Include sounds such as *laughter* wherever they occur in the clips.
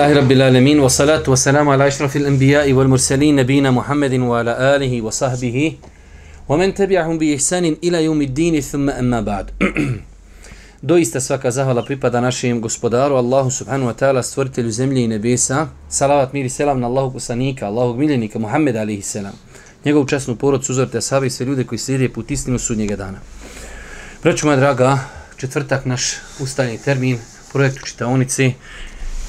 Alhamdulillahi Rabbil Alamin wa salatu wa salamu ala ashrafil anbiya'i wal mursalin nabina Muhammadin wa ala alihi wa sahbihi. Wa man tabi'ahum bi ihsanin ila yawmid din thumma amma ba'd. *clears throat* Doista svaka zahvala pripada našem gospodaru Allahu subhanahu wa ta'ala stvoritelju zemlje i nebesa. Salavat miri selam na Allahu poslanika Allahu miljenika Muhammed alihi selam. Njegovu časnu porodicu uzorte sahabe i sve ljude koji slijede put istinu njega dana. Braćo moja draga četvrtak naš ustajni termin projektu čitaonici.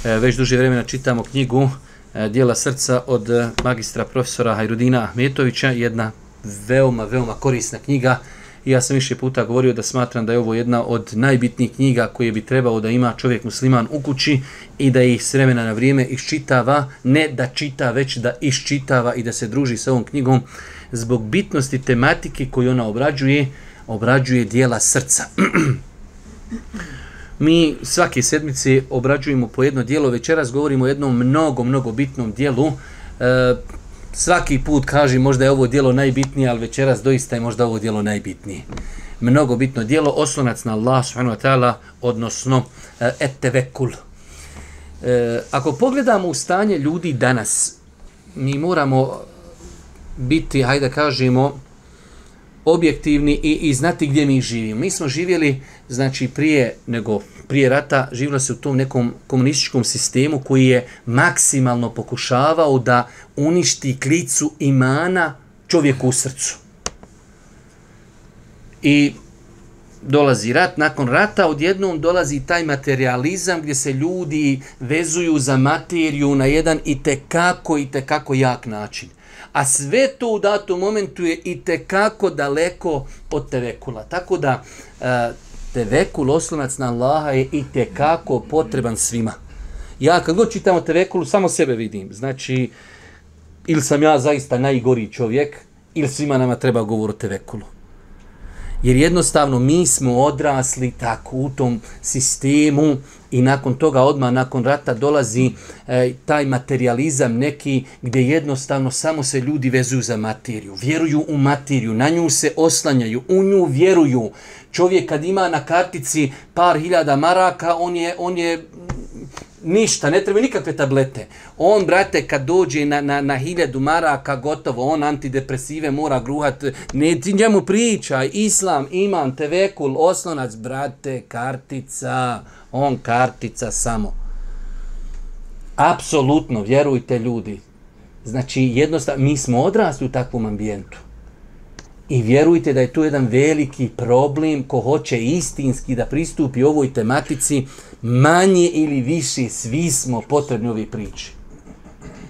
E, već duže vremena čitamo knjigu e, Dijela srca od e, magistra profesora Hajrudina Ahmetovića. Jedna veoma, veoma korisna knjiga. I ja sam više puta govorio da smatram da je ovo jedna od najbitnijih knjiga koje bi trebao da ima čovjek musliman u kući i da ih s vremena na vrijeme iščitava, ne da čita, već da iščitava i da se druži sa ovom knjigom zbog bitnosti tematike koju ona obrađuje, obrađuje dijela srca. *clears throat* Mi svake sedmice obrađujemo po jedno dijelo, večeras govorimo o jednom mnogo, mnogo bitnom dijelu. E, svaki put kaže možda je ovo dijelo najbitnije, ali večeras doista je možda ovo dijelo najbitnije. Mnogo bitno dijelo, oslonac na Allah subhanahu wa ta'ala, odnosno e, etevekul. E, ako pogledamo u stanje ljudi danas, mi moramo biti, hajde kažemo, objektivni i, i znati gdje mi živimo. Mi smo živjeli, znači prije nego prije rata, živjelo se u tom nekom komunističkom sistemu koji je maksimalno pokušavao da uništi klicu imana čovjeku u srcu. I dolazi rat, nakon rata odjednom dolazi taj materializam gdje se ljudi vezuju za materiju na jedan i tekako i tekako jak način a sve to u datom momentu je i te kako daleko od tevekula. Tako da e, tevekul, oslonac na Allaha je i te kako potreban svima. Ja kad god čitamo tevekulu, samo sebe vidim. Znači, ili sam ja zaista najgori čovjek, ili svima nama treba govor o tevekulu. Jer jednostavno mi smo odrasli tako u tom sistemu i nakon toga odma nakon rata dolazi e, taj materializam neki gdje jednostavno samo se ljudi vezuju za materiju, vjeruju u materiju, na nju se oslanjaju, u nju vjeruju. Čovjek kad ima na kartici par hiljada maraka, on je, on je ništa, ne treba nikakve tablete. On, brate, kad dođe na, na, na hiljadu maraka, gotovo, on antidepresive mora gruhat, ne ti njemu priča, islam, iman, tevekul, oslonac, brate, kartica, on kartica samo. Apsolutno, vjerujte ljudi. Znači, jednostavno, mi smo odrasli u takvom ambijentu. I vjerujte da je to jedan veliki problem ko hoće istinski da pristupi ovoj tematici, manje ili više, svi smo potrebni ovoj priči.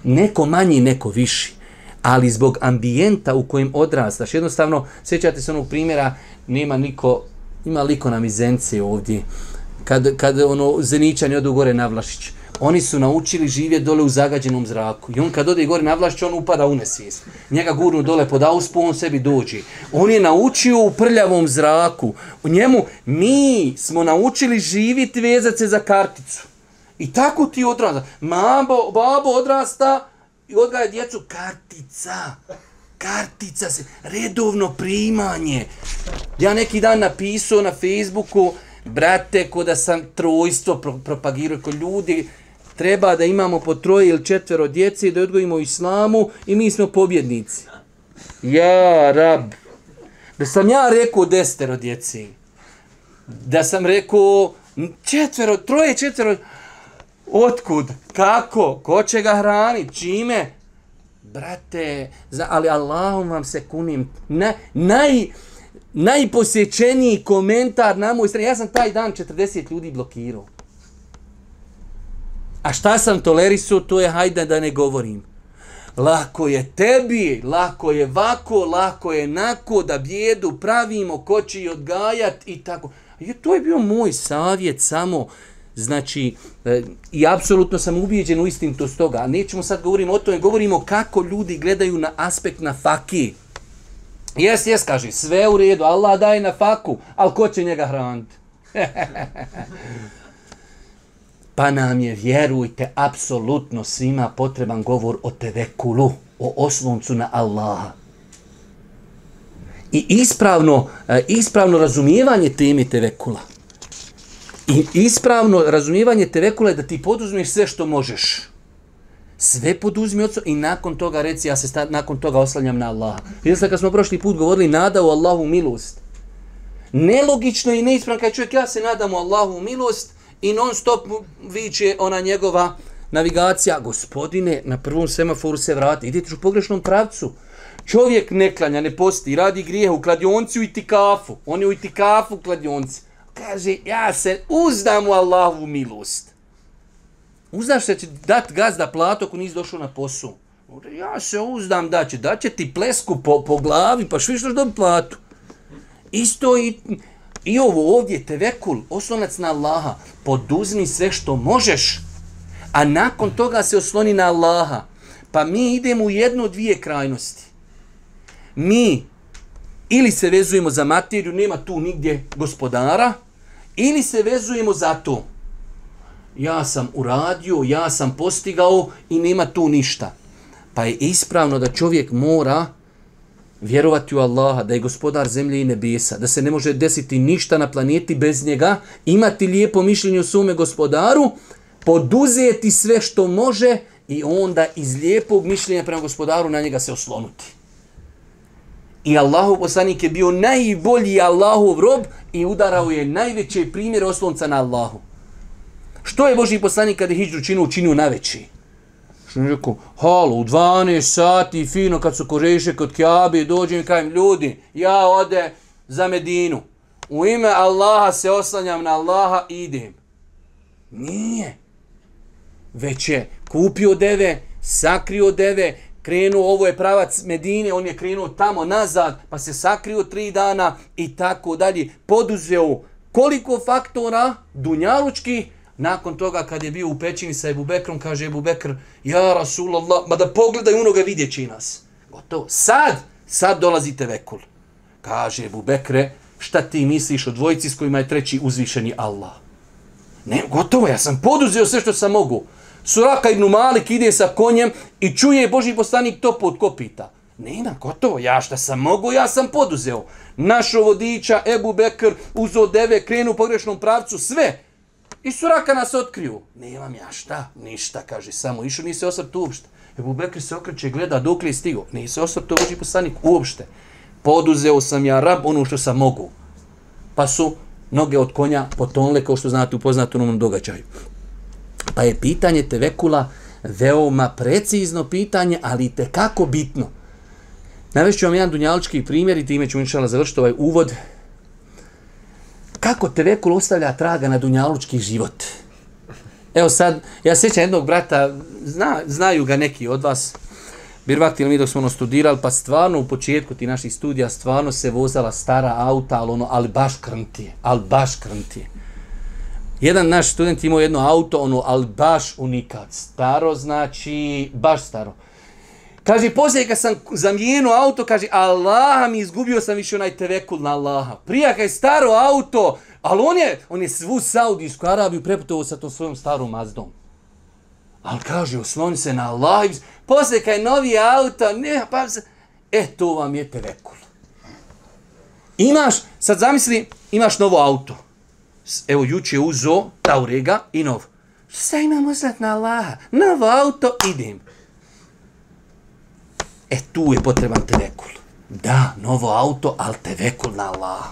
Neko manji, neko viši. Ali zbog ambijenta u kojem odrastaš, jednostavno, sjećate se onog primjera, nema niko, ima liko na mizence ovdje, kad, kad ono, zeničani odu gore na Vlašiću oni su naučili živjeti dole u zagađenom zraku. I on kad ode gore na vlašću, on upada u nesvijest. Njega gurnu dole pod auspu, on sebi dođe. On je naučio u prljavom zraku. U njemu mi smo naučili živjeti vezat se za karticu. I tako ti odrasta. Mabo, babo odrasta i odgaja djecu. Kartica. Kartica se. Redovno primanje. Ja neki dan napisao na Facebooku, brate, ko da sam trojstvo pro propagirao, ko ljudi treba da imamo po troje ili četvero djece da odgojimo islamu i mi smo pobjednici. Ja, rab. Da sam ja rekao destero djeci. Da sam rekao četvero, troje, četvero. Otkud? Kako? Ko će ga hraniti? Čime? Brate, za, ali Allahom vam se kunim. Na, naj, najposjećeniji komentar na moj strani. Ja sam taj dan 40 ljudi blokirao. A šta sam tolerisao, to je hajde da ne govorim. Lako je tebi, lako je vako, lako je nako da bjedu pravimo, ko će i odgajat i tako. I to je bio moj savjet samo, znači, e, i apsolutno sam ubijeđen u istintost toga. A nećemo sad govorimo o tome, govorimo kako ljudi gledaju na aspekt na faki. Jes, jes, kaže, sve u redu, Allah daje na faku, ali ko će njega hraniti? *laughs* pa nam je, vjerujte, apsolutno svima potreban govor o tevekulu, o osloncu na Allaha. I ispravno, e, ispravno razumijevanje teme tevekula. I ispravno razumijevanje tevekula je da ti poduzmeš sve što možeš. Sve poduzmi od i nakon toga reci ja se sta, nakon toga oslanjam na Allaha. Vidite se kad smo prošli put govorili nada u Allahu milost. Nelogično i neispravno kad čovjek ja se nadam u Allahu milost i non stop viče ona njegova navigacija. Gospodine, na prvom semaforu se vrati, idete u pogrešnom pravcu. Čovjek ne klanja, ne posti, radi grijeh u kladionci u itikafu. On je u itikafu u kladionci. Kaže, ja se uzdam u Allahu milost. Uzdaš se će dat gazda plato ako nisi došao na posao. Ja se uzdam da će, da će ti plesku po, po glavi, pa što ćeš dobiti platu. Isto i, i ovo ovdje, tevekul, oslonac na Allaha, poduzmi sve što možeš, a nakon toga se osloni na Allaha. Pa mi idemo u jednu, dvije krajnosti. Mi ili se vezujemo za materiju, nema tu nigdje gospodara, ili se vezujemo za to. Ja sam uradio, ja sam postigao i nema tu ništa. Pa je ispravno da čovjek mora vjerovati u Allaha, da je gospodar zemlje i nebesa, da se ne može desiti ništa na planeti bez njega, imati lijepo mišljenje o svome gospodaru, poduzeti sve što može i onda iz lijepog mišljenja prema gospodaru na njega se oslonuti. I Allahu poslanik je bio najbolji Allahov rob i udarao je najveće primjere oslonca na Allahu. Što je Boži poslanik kada je hijđu činu učinio najveći? Što je rekao, halo, u 12 sati, fino, kad su koreše kod Kjabe, dođem i kajem, ljudi, ja ode za Medinu. U ime Allaha se oslanjam na Allaha, i idem. Nije. Već je kupio deve, sakrio deve, krenuo, ovo je pravac Medine, on je krenuo tamo nazad, pa se sakrio tri dana i tako dalje. Poduzeo koliko faktora dunjalučkih nakon toga kad je bio u pećini sa Ebu Bekrom, kaže Ebu Bekr, ja Rasulallah, ma da pogledaj unoga vidjeći nas. Gotovo. Sad, sad dolazite tevekul. Kaže Ebu Bekre, šta ti misliš o dvojici s kojima je treći uzvišeni Allah? Ne, gotovo, ja sam poduzeo sve što sam mogu. Suraka ibn Malik ide sa konjem i čuje Boži poslanik to pod kopita. Nema, gotovo, ja šta sam mogu, ja sam poduzeo. Našo vodiča, Ebu Bekr, uzo deve, krenu u pogrešnom pravcu, sve. I Suraka nas otkriju. Nemam ja šta, ništa, kaže, samo išao, nisi osrt uopšte. Ebu Bekr se okreće, gleda dok li je stigo. Nisi osrt to Boži poslanik uopšte. Poduzeo sam ja rab ono što sam mogu. Pa su noge od konja potonle, kao što znate u poznatom događaju. Pa je pitanje tevekula veoma precizno pitanje, ali te kako bitno. Navešću vam jedan dunjalički primjer i time ću inšala završiti ovaj uvod. Kako tevekul ostavlja traga na dunjalučki život? Evo sad, ja sjećam jednog brata, zna, znaju ga neki od vas, Birvakti mi dok smo ono studirali, pa stvarno u početku ti naših studija stvarno se vozala stara auta, ali ono, ali baš krntije, ali baš krntije jedan naš student imao jedno auto, ono, ali baš unikat. Staro znači, baš staro. Kaže, poslije kad sam zamijenuo auto, kaže, Allah mi izgubio sam više onaj tevekul na Allaha. Prija je staro auto, ali on je, on je svu Saudijsku Arabiju preputovao sa tom svojom starom Mazdom. Ali kaže, osloni se na Allah. Poslije kad je novi auto, ne, pa se... E, to vam je tevekul. Imaš, sad zamisli, imaš novo auto evo juče uzo Taurega i nov. Sve imam oslat na Allaha? Novo auto, idem. E tu je potreban tevekul. Da, novo auto, ali tevekul na Allah.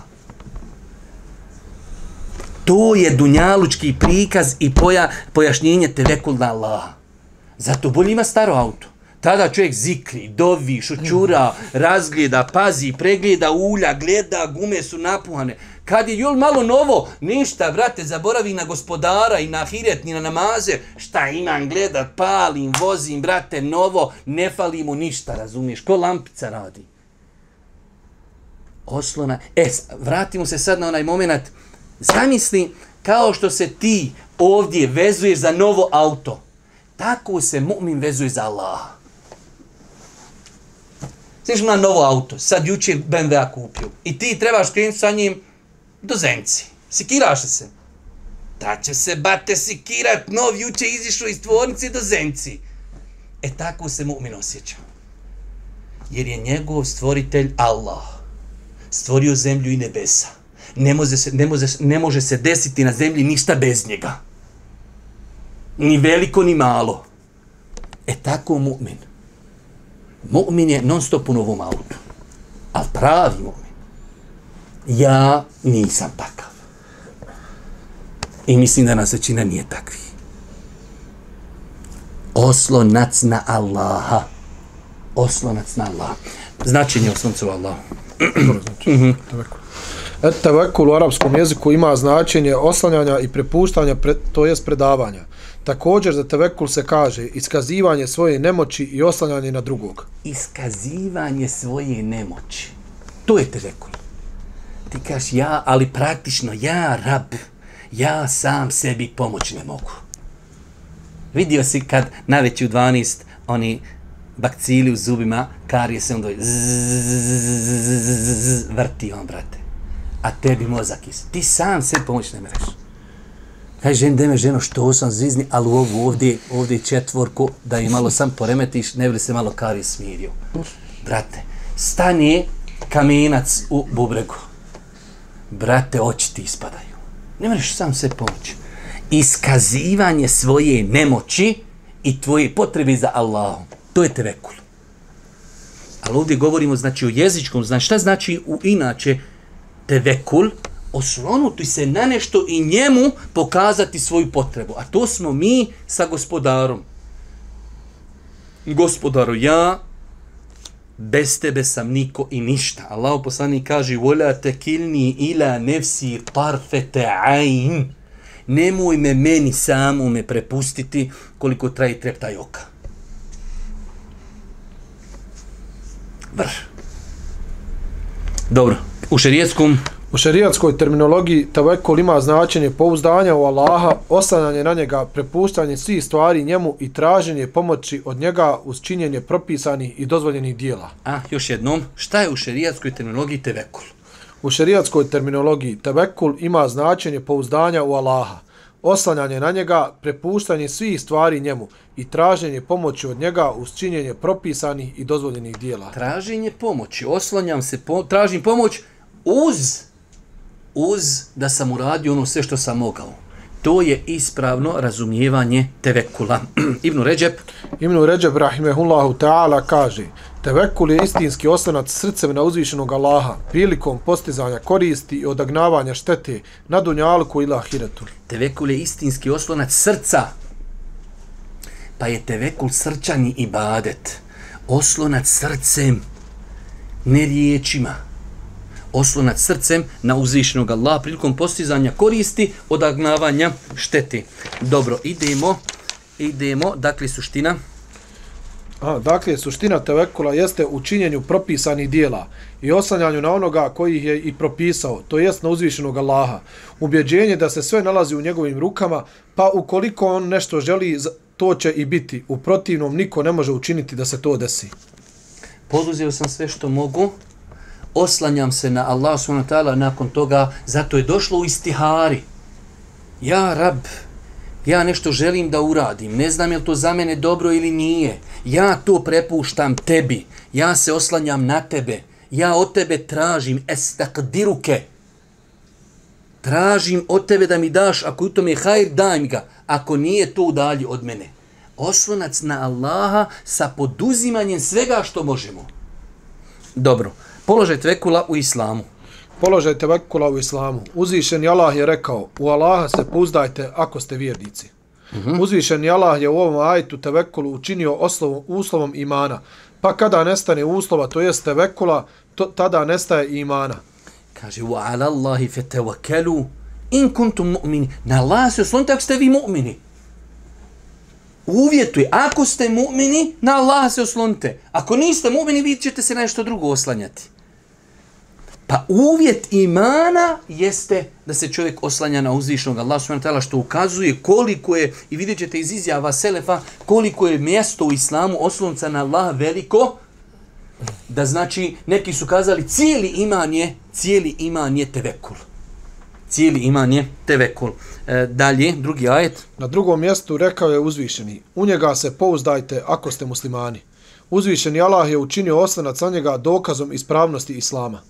To je dunjalučki prikaz i poja, pojašnjenje tevekul na Allah. Zato bolje ima staro auto. Tada čovjek zikri, dovi, šučura, razgleda, pazi, pregleda ulja, gleda, gume su napuhane. Kad je jul malo novo, ništa, vrate, zaboravi na gospodara i na hiret, ni na namaze. Šta imam gledat, palim, vozim, brate, novo, ne fali mu ništa, razumiješ? Ko lampica radi? Oslona. E, vratimo se sad na onaj moment. Zamisli kao što se ti ovdje vezuješ za novo auto. Tako se mu'min vezuje za Allah. Znaš na novo auto, sad juče BMW kupio. I ti trebaš krenuti sa njim do Zenci. Sikiraš se. Da će se bate sikirat, nov juče izišao iz tvornice do Zenci. E tako se mu'min osjeća. Jer je njegov stvoritelj Allah. Stvorio zemlju i nebesa. Ne može, se, ne, može, ne može se desiti na zemlji ništa bez njega. Ni veliko, ni malo. E tako mu'min. Mu'min je non stop u novom autu. Al pravi mu'min. Ja nisam takav. I mislim da nas većina nije takvi. Oslonac na Allaha. Oslonac na Allaha. Značenje oslonca u Allahu. znači, Et tevekul u arapskom jeziku ima značenje oslanjanja i prepuštanja, pre, to jest predavanja. Također za tevekul se kaže iskazivanje svoje nemoći i oslanjanje na drugog. Iskazivanje svoje nemoći. To je tevekul. Ti kaš ja, ali praktično ja, rab, ja sam sebi pomoć ne mogu. Vidio si kad na veći u 12 oni bakcili u zubima, karije se onda vrti on, brate. A tebi mozak is. Ti sam sebi pomoć ne mereš. Kaj žen, deme ženo, što sam zvizni, ali ovu ovdje, ovdje četvorku, da je malo sam poremetiš, ne bi se malo karije smirio. Brate, stani kamenac u bubregu. Brate, oči ti ispadaju. Ne mreš sam se pomoći. Iskazivanje svoje nemoći i tvoje potrebe za Allahom. To je tevekul. Ali ovdje govorimo znači o jezičkom, znači šta znači u inače tevekul? Oslonuti se na nešto i njemu pokazati svoju potrebu. A to smo mi sa gospodarom. Gospodaru, ja bez tebe sam niko i ništa. Allah poslani kaže, وَلَا kilni ila nefsi طَرْفَتَ عَيْنِ Nemoj me meni samu me prepustiti koliko traji trepta oka. Vrš. Dobro, u šerijetskom U šerijatskoj terminologiji tevekul ima značenje pouzdanja u Allaha, oslanjanje na njega, prepuštanje svih stvari njemu i traženje pomoći od njega uz činjenje propisanih i dozvoljenih dijela. A, još jednom, šta je u šerijatskoj terminologiji tevekul? U šerijatskoj terminologiji tevekul ima značenje pouzdanja u Allaha, oslanjanje na njega, prepuštanje svih stvari njemu i traženje pomoći od njega uz činjenje propisanih i dozvoljenih dijela. Traženje pomoći, oslanjam se, po, tražim pomoć uz, uz da sam uradio ono sve što sam mogao. To je ispravno razumijevanje tevekula. *clears throat* Ibn Ređep. Ibn Ređep, rahimehullahu ta'ala, kaže Tevekul je istinski oslonac srcem na uzvišenog Allaha prilikom postizanja koristi i odagnavanja štete na dunjalku ili ahiretu. Tevekul je istinski oslonac srca. Pa je tevekul srčani ibadet. Oslonac srcem, ne riječima. Oslonac srcem na uzvišenog Allaha prilikom postizanja koristi, odagnavanja štete. Dobro, idemo. Idemo, dakle, suština. A, dakle, suština tevekula jeste u činjenju propisanih dijela i oslanjanju na onoga koji ih je i propisao, to jest na uzvišenog Allaha. Ubjeđenje da se sve nalazi u njegovim rukama, pa ukoliko on nešto želi, to će i biti. U protivnom, niko ne može učiniti da se to desi. Poduzio sam sve što mogu, oslanjam se na Allah subhanahu wa ta'ala nakon toga, zato je došlo u istihari. Ja, rab, ja nešto želim da uradim, ne znam je to za mene dobro ili nije, ja to prepuštam tebi, ja se oslanjam na tebe, ja od tebe tražim estakdiruke, tražim od tebe da mi daš, ako u tome je hajr, daj mi ga, ako nije to udalji od mene. Oslonac na Allaha sa poduzimanjem svega što možemo. Dobro, položaj tvekula u islamu položaj tevekula u islamu. Uzvišeni Allah je rekao, u Allaha se pouzdajte ako ste vjernici. Uh mhm. -huh. Uzvišeni Allah je u ovom ajtu tevekulu učinio oslovom, uslovom imana. Pa kada nestane uslova, to jest tevekula, to, tada nestaje imana. Kaže, wa ala Allahi fe tevekelu in kuntum mu'mini. Na Allah se oslonite ako ste vi mu'mini. Uvjetuje, ako ste mu'mini, na Allah se oslonite. Ako niste mu'mini, vi ćete se nešto drugo oslanjati. Pa uvjet imana jeste da se čovjek oslanja na uzvišnog Allah subhanahu što ukazuje koliko je, i vidjet ćete iz izjava Selefa, koliko je mjesto u islamu oslonca na Allah veliko, da znači, neki su kazali, cijeli iman je, cijeli iman je tevekul. Cijeli iman je tevekul. E, dalje, drugi ajet. Na drugom mjestu rekao je uzvišeni, u njega se pouzdajte ako ste muslimani. Uzvišeni Allah je učinio oslonac na njega dokazom ispravnosti islama.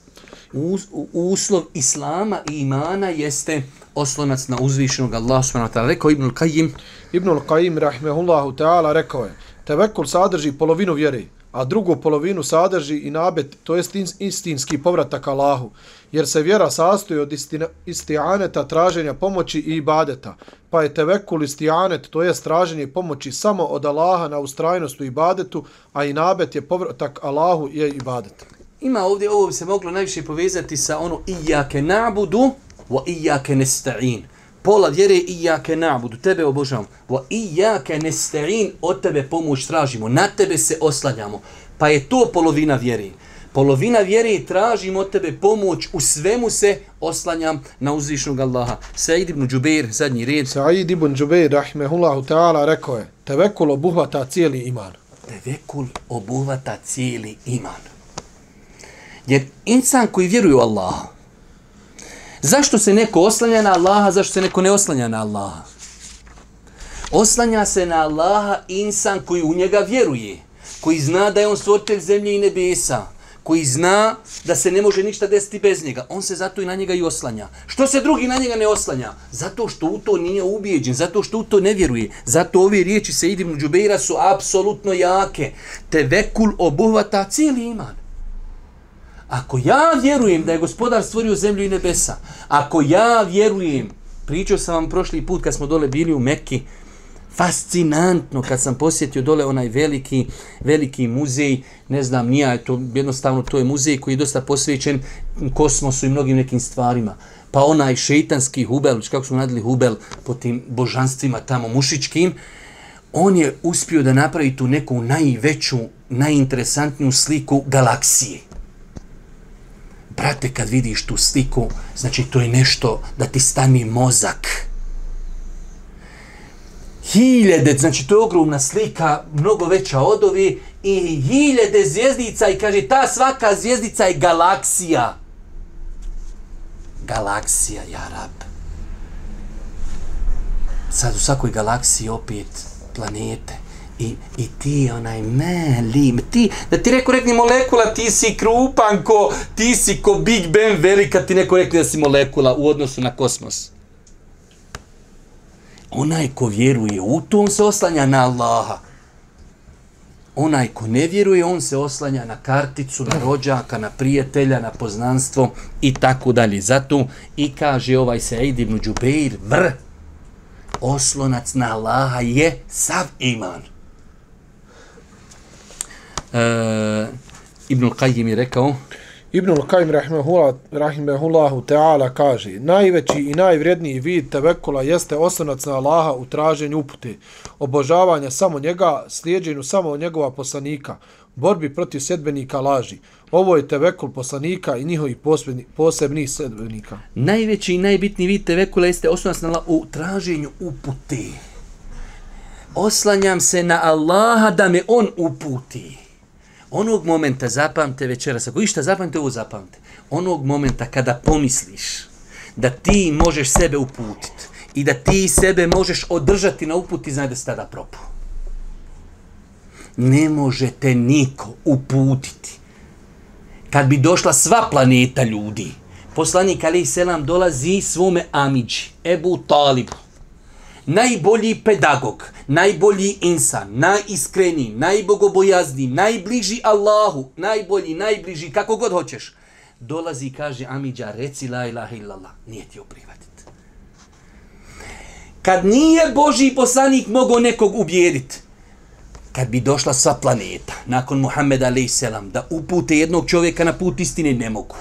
Us, uslov islama i imana jeste oslonac na uzvišenog Allah subhanahu wa ta'ala. Rekao Ibnul Qajim. Ibnul Qajim, rahmehullahu ta'ala, rekao je, tevekul sadrži polovinu vjere, a drugu polovinu sadrži i nabet, to jest istinski povratak Allahu, jer se vjera sastoji od istina, istijaneta traženja pomoći i ibadeta, pa je tevekul istijanet, to jest traženje pomoći samo od Allaha na ustrajnost u ibadetu, a i nabet je povratak Allahu je ibadet. Ima ovdje, ovo bi se moglo najviše povezati sa ono ijake nabudu, wa ijake nesta'in. Pola vjere ijake nabudu, tebe obožavam. Wa ijake nesta'in, od tebe pomoć tražimo, na tebe se oslanjamo. Pa je to polovina vjere. Polovina vjere i tražim od tebe pomoć, u svemu se oslanjam na uzvišnog Allaha. Said ibn Džubeir, zadnji red. Said ibn Džubeir, rahmehullahu ta'ala, rekao je, tevekul obuhvata cijeli iman. Tevekul obuhvata cijeli iman. Jer insan koji vjeruje u Allaha, zašto se neko oslanja na Allaha, zašto se neko ne oslanja na Allaha? Oslanja se na Allaha insan koji u njega vjeruje, koji zna da je on stvoritelj zemlje i nebesa, koji zna da se ne može ništa desiti bez njega, on se zato i na njega i oslanja. Što se drugi na njega ne oslanja? Zato što u to nije ubijeđen, zato što u to ne vjeruje. Zato ove riječi se idim u Džubeira su apsolutno jake. Te vekul obuhvata cijeli iman. Ako ja vjerujem da je gospodar stvorio zemlju i nebesa, ako ja vjerujem, pričao sam vam prošli put kad smo dole bili u Mekki, fascinantno kad sam posjetio dole onaj veliki, veliki muzej, ne znam, nija je to, jednostavno to je muzej koji je dosta posvećen kosmosu i mnogim nekim stvarima. Pa onaj šeitanski hubel, kako smo nadali hubel po tim božanstvima tamo mušičkim, on je uspio da napravi tu neku najveću, najinteresantniju sliku galaksije brate, kad vidiš tu sliku, znači to je nešto da ti stani mozak. Hiljede, znači to je ogromna slika, mnogo veća od ovi, i hiljede zvijezdica i kaže, ta svaka zvijezdica je galaksija. Galaksija, ja rab. Sad u svakoj galaksiji opet planete i, i ti onaj melim, ti, da ti neko rekne molekula, ti si krupanko, ti si ko Big Bang velika, ti neko rekne da si molekula u odnosu na kosmos. Onaj ko vjeruje u to, on se oslanja na Allaha. Onaj ko ne vjeruje, on se oslanja na karticu, na rođaka, na prijatelja, na poznanstvo i tako dalje. Zato i kaže ovaj Sejid ibn Đubeir, vr, oslonac na Allaha je sav iman. Uh, Ibn Qayyim je rekao Ibn Qayyim rahimehullahu ta'ala kaže najveći i najvredniji vid tevekula jeste osnovac na Allaha u traženju upute, obožavanja samo njega, slijedženju samo njegova poslanika, borbi protiv sedbenika laži. Ovo je tevekul poslanika i njihovi posebni, posebni sedbenika. Najveći i najbitniji vid tevekula jeste osnovac na Allaha u traženju upute. Oslanjam se na Allaha da me on uputi onog momenta zapamte večeras, ako išta zapamte, ovo zapamte. Onog momenta kada pomisliš da ti možeš sebe uputiti i da ti sebe možeš održati na uputi, znaj da se tada propu. Ne možete niko uputiti. Kad bi došla sva planeta ljudi, poslanik Ali Selam dolazi svome Amidži, Ebu Talibu, najbolji pedagog, najbolji insan, najiskreniji, najbogobojazni, najbliži Allahu, najbolji, najbliži, kako god hoćeš, dolazi i kaže Amidža, reci la ilaha illallah, nije ti oprihvatiti. Kad nije Boži poslanik mogao nekog ubijediti, kad bi došla sva planeta, nakon Muhammeda a.s. da upute jednog čovjeka na put istine, ne mogu.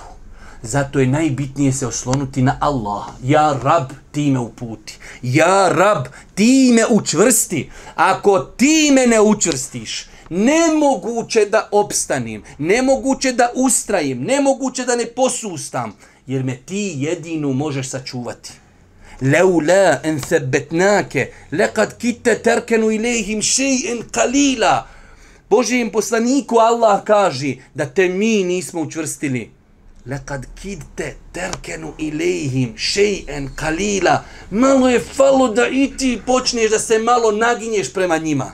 Zato je najbitnije se oslonuti na Allah. Ja rab, ti me uputi. Ja rab, ti me učvrsti. Ako ti me ne učvrstiš, nemoguće da opstanim, nemoguće da ustrajim, nemoguće da ne posustam, jer me ti jedinu možeš sačuvati. Leula en sebetnake, lekad kite terkenu ilihim še'in kalila. Božijem poslaniku Allah kaže da te mi nismo učvrstili lekad kidte terkenu ilihim še'en kalila. Malo je falo da i ti počneš da se malo naginješ prema njima.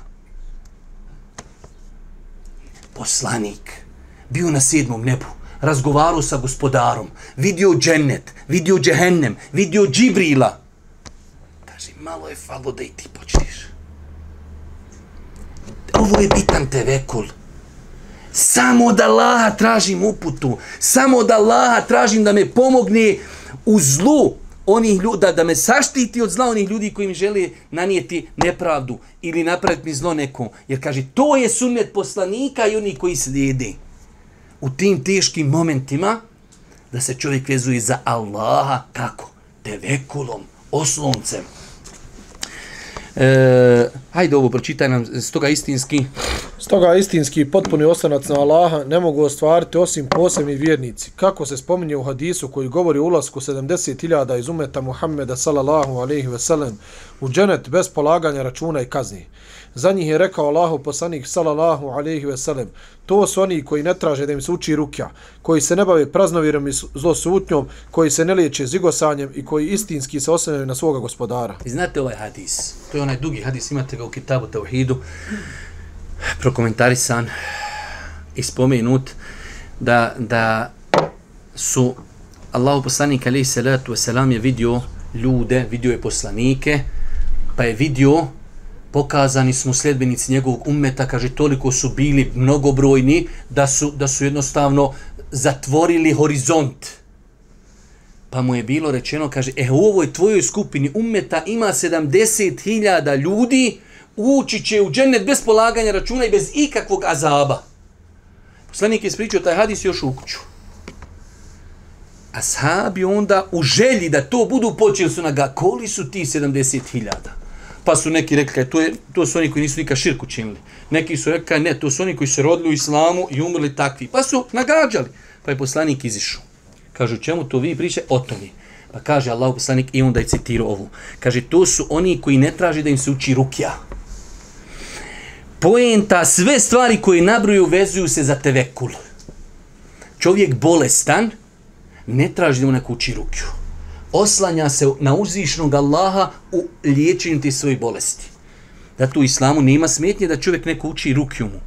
Poslanik bio na sedmom nebu, razgovarao sa gospodarom, vidio džennet, vidio džehennem, vidio džibrila. Kaže, malo je falo da i ti počneš. Ovo je bitan tevekul. Samo da Allaha tražim uputu, samo da Allaha tražim da me pomogne u zlu, onih ljudi, da, me saštiti od zla onih ljudi koji mi žele nanijeti nepravdu ili napraviti mi zlo nekom. Jer kaže, to je sunnet poslanika i oni koji slijedi. U tim teškim momentima da se čovjek vezuje za Allaha, kako? Tevekulom, osloncem. E, hajde ovo, pročitaj nam stoga istinski. Stoga istinski potpuni ostanac na Allaha ne mogu ostvariti osim posebni vjernici. Kako se spominje u hadisu koji govori o ulasku 70.000 iz umeta Muhammeda sallallahu alaihi ve sellem u dženet bez polaganja računa i kazni. Za njih je rekao Allahu poslanik sallallahu alaihi ve sellem to su oni koji ne traže da im se uči rukja, koji se ne bave praznovirom i zlosutnjom, koji se ne liječe zigosanjem i koji istinski se osnovaju na svoga gospodara. I znate ovaj hadis? To je onaj dugi hadis, imate ga u kitabu Tauhidu prokomentarisan i spomenut da, da su Allahu poslanik alaihi salatu wasalam je vidio ljude, vidio je poslanike, pa je vidio pokazani smo sljedbenici njegovog ummeta, kaže, toliko su bili mnogobrojni da su, da su jednostavno zatvorili horizont. Pa mu je bilo rečeno, kaže, e, u ovoj tvojoj skupini ummeta ima 70.000 ljudi, ući će u džennet bez polaganja računa i bez ikakvog azaba. Poslanik je ispričao taj hadis još u kuću. Ashabi onda u želji da to budu počeli su na ga, koli su ti 70.000? Pa su neki rekli, to, je, to su oni koji nisu nikad širku činili. Neki su rekli, ne, to su oni koji su rodili u islamu i umrli takvi. Pa su nagađali. Pa je poslanik izišao. Kažu, čemu to vi priče? O tome. Pa kaže Allah poslanik i onda je citirao ovu. Kaže, to su oni koji ne traži da im se uči rukja poenta, sve stvari koje nabruju vezuju se za tevekul. Čovjek bolestan ne traži da mu neko uči rukju. Oslanja se na uzvišnog Allaha u liječenju te svoje bolesti. Da tu islamu nema smetnje da čovjek neko uči rukju mu.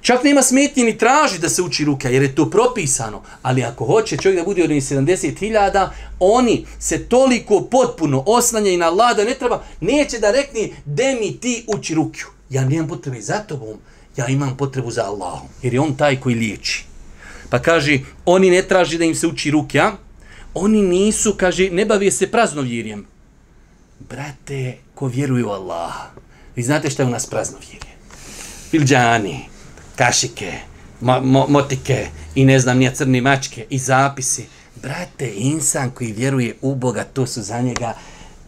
Čak nema smetnje ni traži da se uči ruka, jer je to propisano. Ali ako hoće čovjek da bude od 70.000, oni se toliko potpuno oslanjaju na Allah da ne treba, neće da rekni, de mi ti uči rukju ja nemam potrebe za tobom, ja imam potrebu za Allahom, jer je on taj koji liječi. Pa kaže, oni ne traži da im se uči rukja, oni nisu, kaže, ne bavije se praznovjerjem. Brate, ko vjeruje u Allaha, vi znate šta je u nas praznovjerje? Filđani, kašike, mo mo motike i ne znam, nije crne mačke i zapisi. Brate, insan koji vjeruje u Boga, to su za njega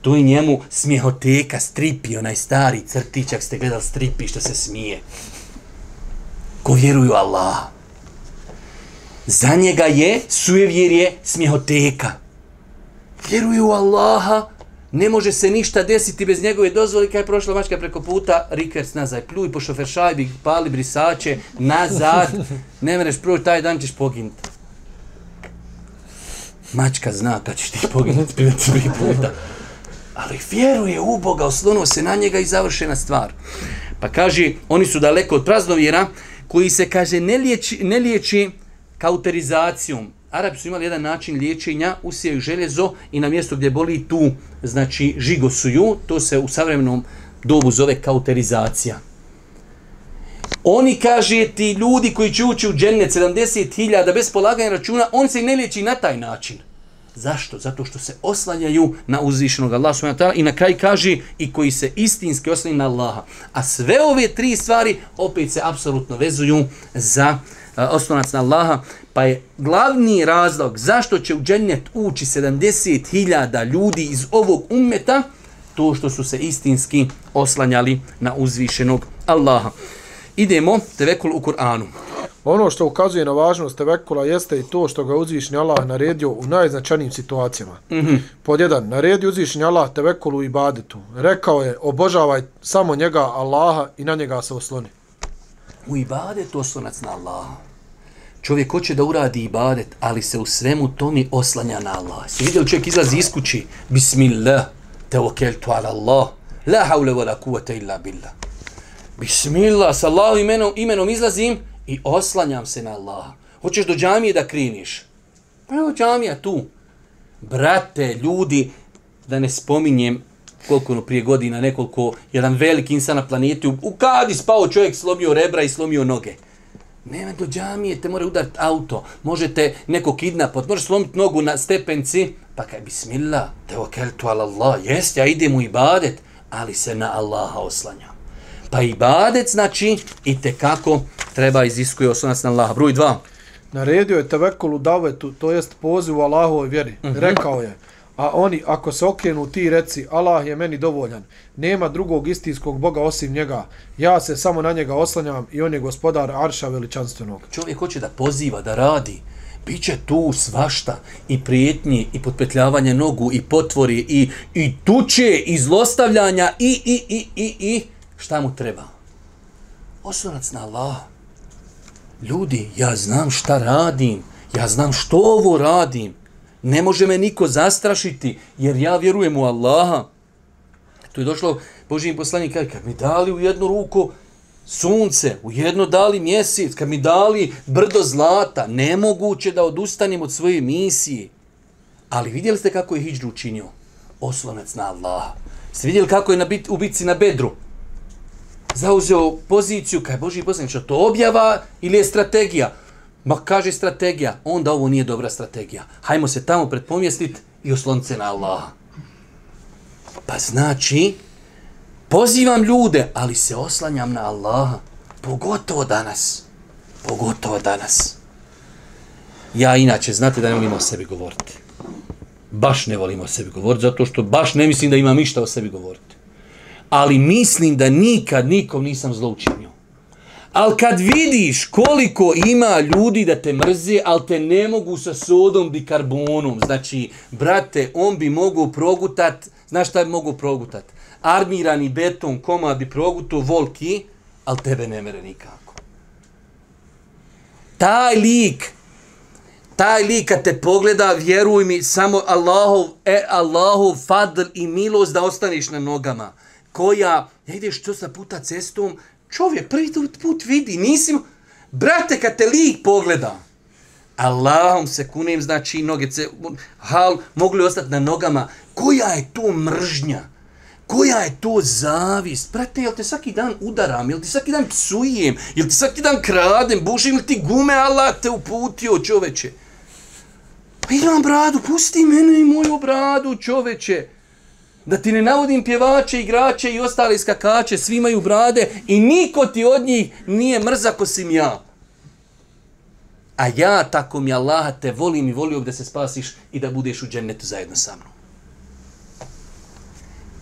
Tu i njemu smjehoteka, stripi, onaj stari crtić, ako ste gledali stripi što se smije. Ko vjeruju Allah. Za njega je sujevjerje smjehoteka. Vjeruju u Allaha, ne može se ništa desiti bez njegove dozvoli, kada je prošla mačka preko puta, rikers nazaj, pljuj po šofer šajbi, pali brisače, nazad, ne mereš prvo, taj dan ćeš poginuti. Mačka zna kad ćeš ti poginuti, *laughs* prvi puta ali vjeruje u Boga, oslonuo se na njega i završena stvar. Pa kaže, oni su daleko od praznovjera, koji se, kaže, ne liječi, ne liječi kauterizacijom. Arabi su imali jedan način liječenja, usijaju željezo i na mjesto gdje boli tu, znači, žigosuju, to se u savremenom dobu zove kauterizacija. Oni, kaže, ti ljudi koji će ući u džennet 70.000 bez polaganja računa, on se ne liječi na taj način. Zašto? Zato što se oslanjaju na uzvišenog Allaha i na kraj kaže i koji se istinski oslanjaju na Allaha. A sve ove tri stvari opet se apsolutno vezuju za uh, oslonac na Allaha. Pa je glavni razlog zašto će u džennet ući 70.000 ljudi iz ovog ummeta to što su se istinski oslanjali na uzvišenog Allaha. Idemo, tevekul u Kur'anu. Ono što ukazuje na važnost tevekula jeste i to što ga uzvišnji Allah naredio u najznačanijim situacijama. Mm -hmm. Pod jedan, naredio uzvišnji Allah tevekulu i badetu. Rekao je, obožavaj samo njega, Allaha, i na njega se osloni. U ibadetu oslonac na Allaha. Čovjek hoće da uradi ibadet, ali se u svemu tomi oslanja na Allah. Si vidio čovjek izlazi iz kući, Bismillah, tevokeltu ala Allah, la haule wa la kuvata illa billah. Bismillah, sa Allahom imenom, imenom izlazim, i oslanjam se na Allaha. Hoćeš do džamije da kriniš? Pa evo džamija tu. Brate, ljudi, da ne spominjem koliko ono prije godina, nekoliko, jedan veliki insan na planeti, u, u kadi spao čovjek, slomio rebra i slomio noge. Nema do džamije, te mora udariti auto, možete neko kidnapot, može slomiti nogu na stepenci, pa kaj bismillah, te okeltu ala Allah, jest, ja idem u ibadet, ali se na Allaha oslanjam. Pa ibadet znači i te kako treba iziskuje oslonac na Allaha. Broj dva. Naredio je tevekul u davetu, to jest poziv u Allahovoj vjeri. Uh -huh. Rekao je, a oni ako se okrenu ti reci, Allah je meni dovoljan, nema drugog istinskog Boga osim njega, ja se samo na njega oslanjam i on je gospodar Arša veličanstvenog. Čovjek hoće da poziva, da radi, Biće tu svašta i prijetnji i potpetljavanje nogu i potvori i, i tuče i zlostavljanja i, i, i, i, i šta mu treba? Oslonac na Allah. Ljudi, ja znam šta radim. Ja znam što ovo radim. Ne može me niko zastrašiti, jer ja vjerujem u Allaha. Tu je došlo Božijim poslanik, kaže, kad mi dali u jednu ruku sunce, u jedno dali mjesec, kad mi dali brdo zlata, nemoguće da odustanem od svoje misije. Ali vidjeli ste kako je Hidžru učinio? Oslonac na Allaha. Ste vidjeli kako je na bit, u bitci na Bedru? Zauzeo poziciju, kaj Boži poslanik, što to objava ili je strategija? Ma kaže strategija, onda ovo nije dobra strategija. Hajmo se tamo predpomjestiti i oslonce na Allaha. Pa znači, pozivam ljude, ali se oslanjam na Allaha. Pogotovo danas. Pogotovo danas. Ja inače, znate da ne volim o sebi govoriti. Baš ne volim o sebi govoriti, zato što baš ne mislim da imam ništa o sebi govoriti. Ali mislim da nikad nikom nisam zloučinio. Ali kad vidiš koliko ima ljudi da te mrze, ali te ne mogu sa sodom bikarbonom, znači, brate, on bi mogu progutat, znaš šta bi mogu progutat? Armirani beton, koma bi proguto, volki, ali tebe ne mere nikako. Taj lik, taj lik kad te pogleda, vjeruj mi, samo Allahov, e, Allahov fadl i milost da ostaniš na nogama. Koja, ja ideš što sa puta cestom, čovjek prvi put vidi, nisi. Brate, kad te lik pogleda, Allahom se kunem, znači noge ce, hal, mogli ostati na nogama, koja je to mržnja? Koja je to zavist? Brate, jel te svaki dan udaram, jel ti svaki dan psujem, jel ti svaki dan kradem, bušim, jel ti gume, Allah te uputio, čoveče? Pa imam bradu, pusti mene i moju bradu, čoveče da ti ne navodim pjevače, igrače i ostale skakače, svi imaju brade i niko ti od njih nije mrzak osim ja. A ja, tako mi Allah, te volim i volio da se spasiš i da budeš u džennetu zajedno sa mnom.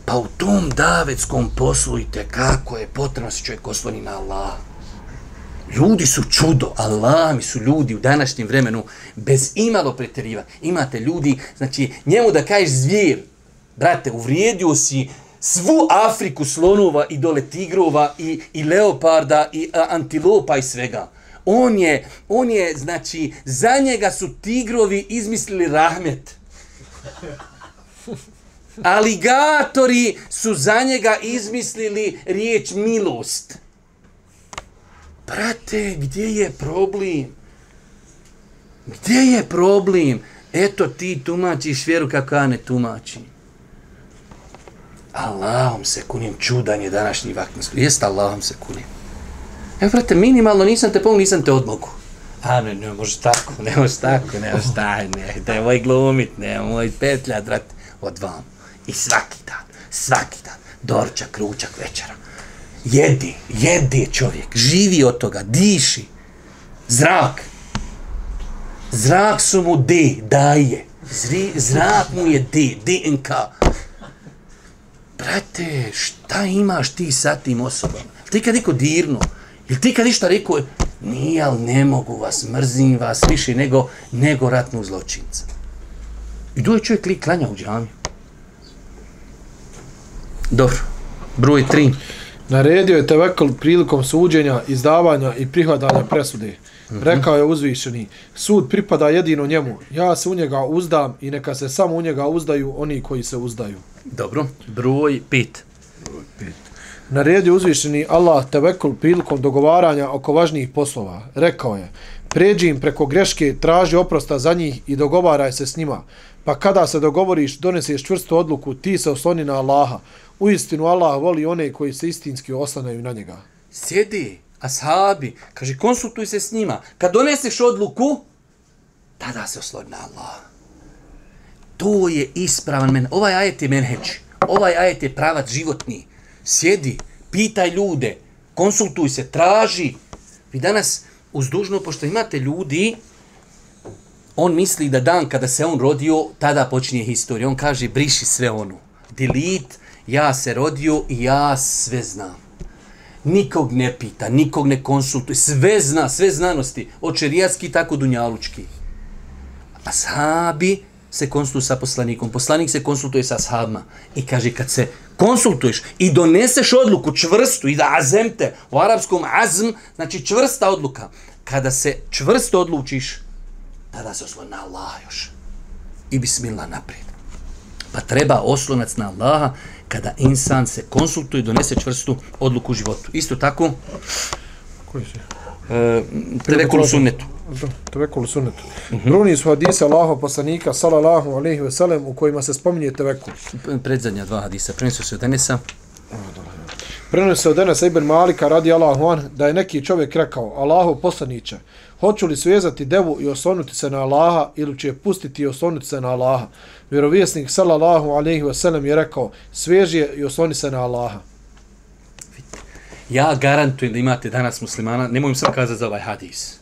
Pa u tom davetskom poslu i kako je potrebno se čovjek osloni na Allah. Ljudi su čudo, Allah mi su ljudi u današnjem vremenu bez imalo pretjeriva. Imate ljudi, znači njemu da kažeš zvijer, Brate, uvrijedio si svu Afriku slonova i dole tigrova i, i leoparda i a, antilopa i svega. On je, on je, znači, za njega su tigrovi izmislili rahmet. Aligatori su za njega izmislili riječ milost. Brate, gdje je problem? Gdje je problem? Eto ti tumačiš vjeru kako ja ne tumačim. Allahom se kunim, čudan je današnji vaktinsko. Jeste Allahom se kunim. Evo, brate, minimalno nisam te pomogu, nisam te odmogu. A ne, ne može tako, ne može tako, ne može taj, ne, da je moj glumit, ne, moj petlja, brate, od vam. I svaki dan, svaki dan, dorčak, kručak, večera. Jedi, jedi čovjek, živi od toga, diši. Zrak. Zrak su mu D, daje. Zri, zrak mu je D, DNK brate, šta imaš ti sa tim osobama? Ti kad niko dirnu, ili ti kad ništa rekao, nije, ali ne mogu vas, mrzim vas više nego, nego ratnog zločinca. I doje čovjek li klanja u džami. Dobro, broj tri. Naredio je tevekl prilikom suđenja, izdavanja i prihvatanja presude. Mm -hmm. Rekao je uzvišeni, sud pripada jedino njemu, ja se u njega uzdam i neka se samo u njega uzdaju oni koji se uzdaju. Dobro, broj. Broj pet. Naredio uzvišeni Allah tevekul prilikom dogovaranja oko važnijih poslova. Rekao je, Pređi im preko greške, traži oprosta za njih i dogovaraj se s njima. Pa kada se dogovoriš, doneseš čvrstu odluku, ti se osloni na Allaha. U istinu Allah voli one koji se istinski oslanaju na njega. Sjedi, ashabi, kaže, konsultuj se s njima. Kad doneseš odluku, tada se osloni na Allah. To je ispravan men. Ovaj ajet je menheđ. Ovaj ajet je pravac životni. Sjedi, pitaj ljude, konsultuj se, traži. Vi danas, uz dužno, pošto imate ljudi, on misli da dan kada se on rodio, tada počinje historija. On kaže, briši sve onu. Delete, ja se rodio i ja sve znam. Nikog ne pita, nikog ne konsultuje, sve zna, sve znanosti, od šerijatski tako dunjalučki. Ashabi se konsultuju sa poslanikom, poslanik se konsultuje sa sahabima i kaže kad se konsultuješ i doneseš odluku čvrstu i da azemte u arapskom azm, znači čvrsta odluka, kada se čvrsto odlučiš, tada se oslon na Allah još. I bismillah naprijed. Pa treba oslonac na Allaha kada insan se konsultuje i donese čvrstu odluku u životu. Isto tako, Koji se? e, tevekul sunnetu. Tevekul u sunnetu. Bruni su hadise Allaha poslanika, salallahu alaihi ve sellem, u kojima se spominje tevekul. Predzadnja dva hadisa. Prenisu se od Enesa. Prenosi se od Enesa ibn Malika radi Allahu an, da je neki čovjek rekao, Allahu poslaniće, hoću li svezati devu i oslonuti se na Allaha ili će je pustiti i oslonuti se na Allaha? Vjerovjesnik sallallahu alejhi ve sellem je rekao, sveži je i osloni se na Allaha. Ja garantujem da imate danas muslimana, nemoj im sam kazati za ovaj hadis.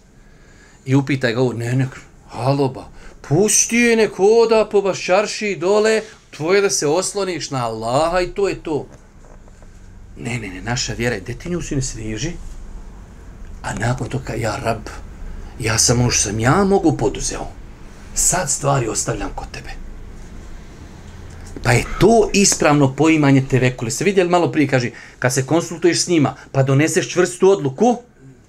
I upitaj ga ovo, ne, ne, haloba, pusti je nek hoda po bašarši dole, tvoje da se osloniš na Allaha i to je to. Ne, ne, ne, naša vjera je, detinju si ne sviži, a nakon toga, ja rab, ja sam ono što sam ja mogu poduzeo. Sad stvari ostavljam kod tebe. Pa je to ispravno poimanje tevekule. Se vidjeli malo prije, kaže, kad se konsultuješ s njima, pa doneseš čvrstu odluku,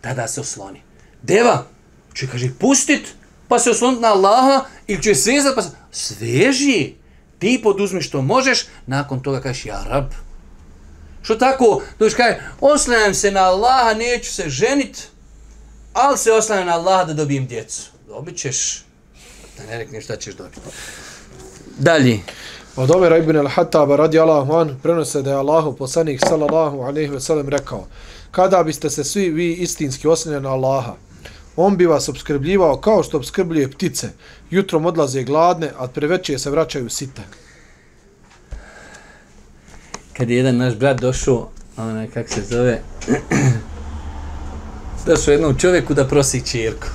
tada se osloni. Deva, će, kaže, pustit, pa se osloniti na Allaha, ili će je svezat, pa se... Sveži! Ti poduzmi što možeš, nakon toga kažeš, ja rab. Što tako, dođeš kaže, oslanjam se na Allaha, neću se ženiti, ali se oslanjam na Allaha da dobijem djecu. Dobit ćeš, da ne rekneš šta ćeš dobiti. Dalje. Od Omera ibn al-Hattaba radi Allahu an, prenose da je Allahu poslanik sallallahu alaihi ve sellem rekao, kada biste se svi vi istinski oslanjali na Allaha, on bi vas obskrbljivao kao što obskrbljuje ptice. Jutrom odlaze gladne, a preveće se vraćaju site. kad je jedan naš brat došao, onaj, kak se zove, *clears throat* došao jednom čovjeku da prosi čirku.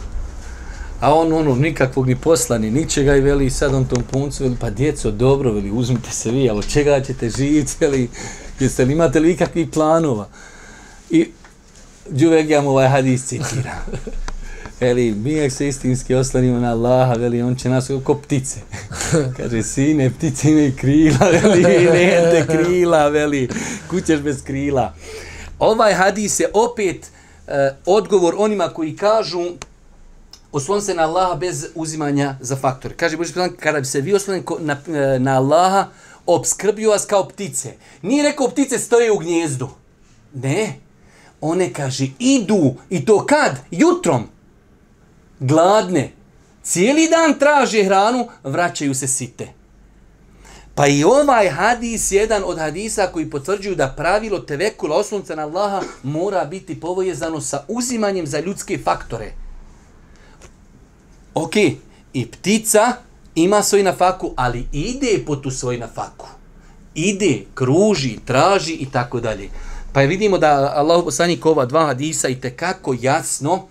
A on ono nikakvog ni posla ni ničega i veli sad on tom puncu veli pa djeco dobro veli uzmite se vi ali od čega ćete živjeti *laughs* veli jeste li imate li ikakvih planova? I Đuvek ja mu ovaj hadis citira. *laughs* Veli mi jak se istinski oslanimo na Allaha veli on će nas ko ptice. *laughs* Kaže sine ptice imaju krila veli nemate krila veli kućeš bez krila. Ovaj hadis je opet E, odgovor onima koji kažu oslon se na Allaha bez uzimanja za faktor. Kaže Boži poslanik, kada bi se vi oslonili na, e, na Allaha, obskrbio vas kao ptice. Nije rekao ptice stoje u gnjezdu. Ne. One, kaže, idu. I to kad? Jutrom. Gladne. Cijeli dan traže hranu, vraćaju se site. Pa i ovaj hadis, jedan od hadisa koji potvrđuju da pravilo tevekula oslonca na Allaha mora biti povojezano sa uzimanjem za ljudske faktore. Ok, i ptica ima svoj nafaku, ali ide po tu svoj nafaku. Ide, kruži, traži i tako dalje. Pa vidimo da Allah poslanik ova dva hadisa i tekako jasno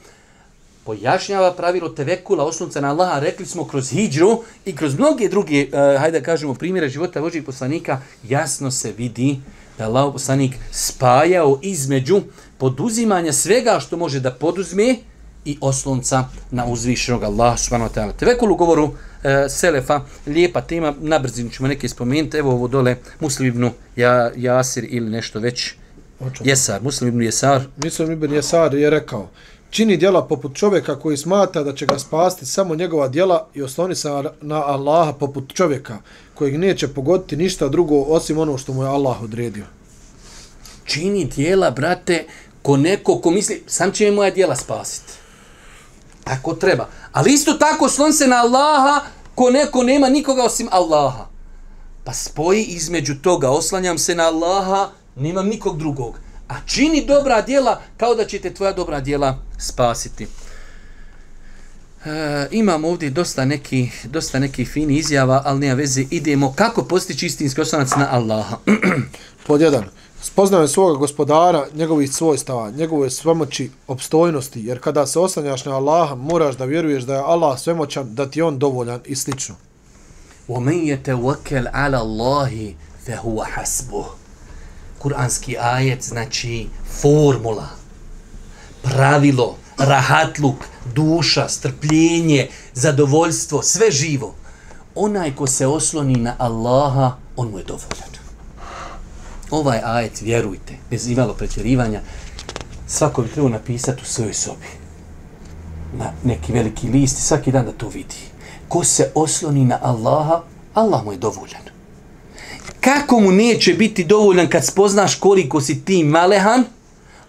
pojašnjava pravilo tevekula osnovca na Allaha, rekli smo kroz hijđru i kroz mnoge druge, uh, hajde da kažemo, primjere života Božih poslanika, jasno se vidi da Allah poslanik spajao između poduzimanja svega što može da poduzme i oslonca na uzvišenog Allaha subhanahu wa ta'ala. Tevekul u govoru e, Selefa, lijepa tema, na brzinu ćemo neke spomenuti, evo ovo dole, Muslim ibn ja, Jasir ili nešto već, Očo. Jesar, Muslim ibn Jesar, Mislim ibn Jesar je rekao, čini djela poput čovjeka koji smata da će ga spasti samo njegova djela i osloni se na Allaha poput čovjeka kojeg neće pogoditi ništa drugo osim ono što mu je Allah odredio. čini djela, brate, ko neko ko misli, sam će mi moja djela spasiti. Tako treba. Ali isto tako slon se na Allaha ko neko nema nikoga osim Allaha. Pa spoji između toga, oslanjam se na Allaha, nemam nikog drugog. A čini dobra djela kao da će te tvoja dobra djela spasiti. E, imam ovdje dosta neki, dosta neki fini izjava, ali nema veze. Idemo kako postići istinski oslanac na Allaha. *clears throat* Pod jedan. Spoznaju svoga gospodara, njegovih svojstava, njegove svemoći, opstojnosti, jer kada se oslanjaš na Allaha, moraš da vjeruješ da je Allah svemoćan, da ti on dovoljan i slično. وَمَنْ يَتَوَكَلْ عَلَى اللَّهِ فَهُوَ حَسْبُهُ Kur'anski ajet znači formula, pravilo, rahatluk, duša, strpljenje, zadovoljstvo, sve živo. Onaj ko se osloni na Allaha, on mu je dovoljan. Ovaj ajet, vjerujte, bez imalo pretjerivanja, svako bi trebao napisati u svojoj sobi. Na neki veliki list i svaki dan da to vidi. Ko se osloni na Allaha, Allah mu je dovoljan. Kako mu neće biti dovoljan kad spoznaš koliko si ti malehan,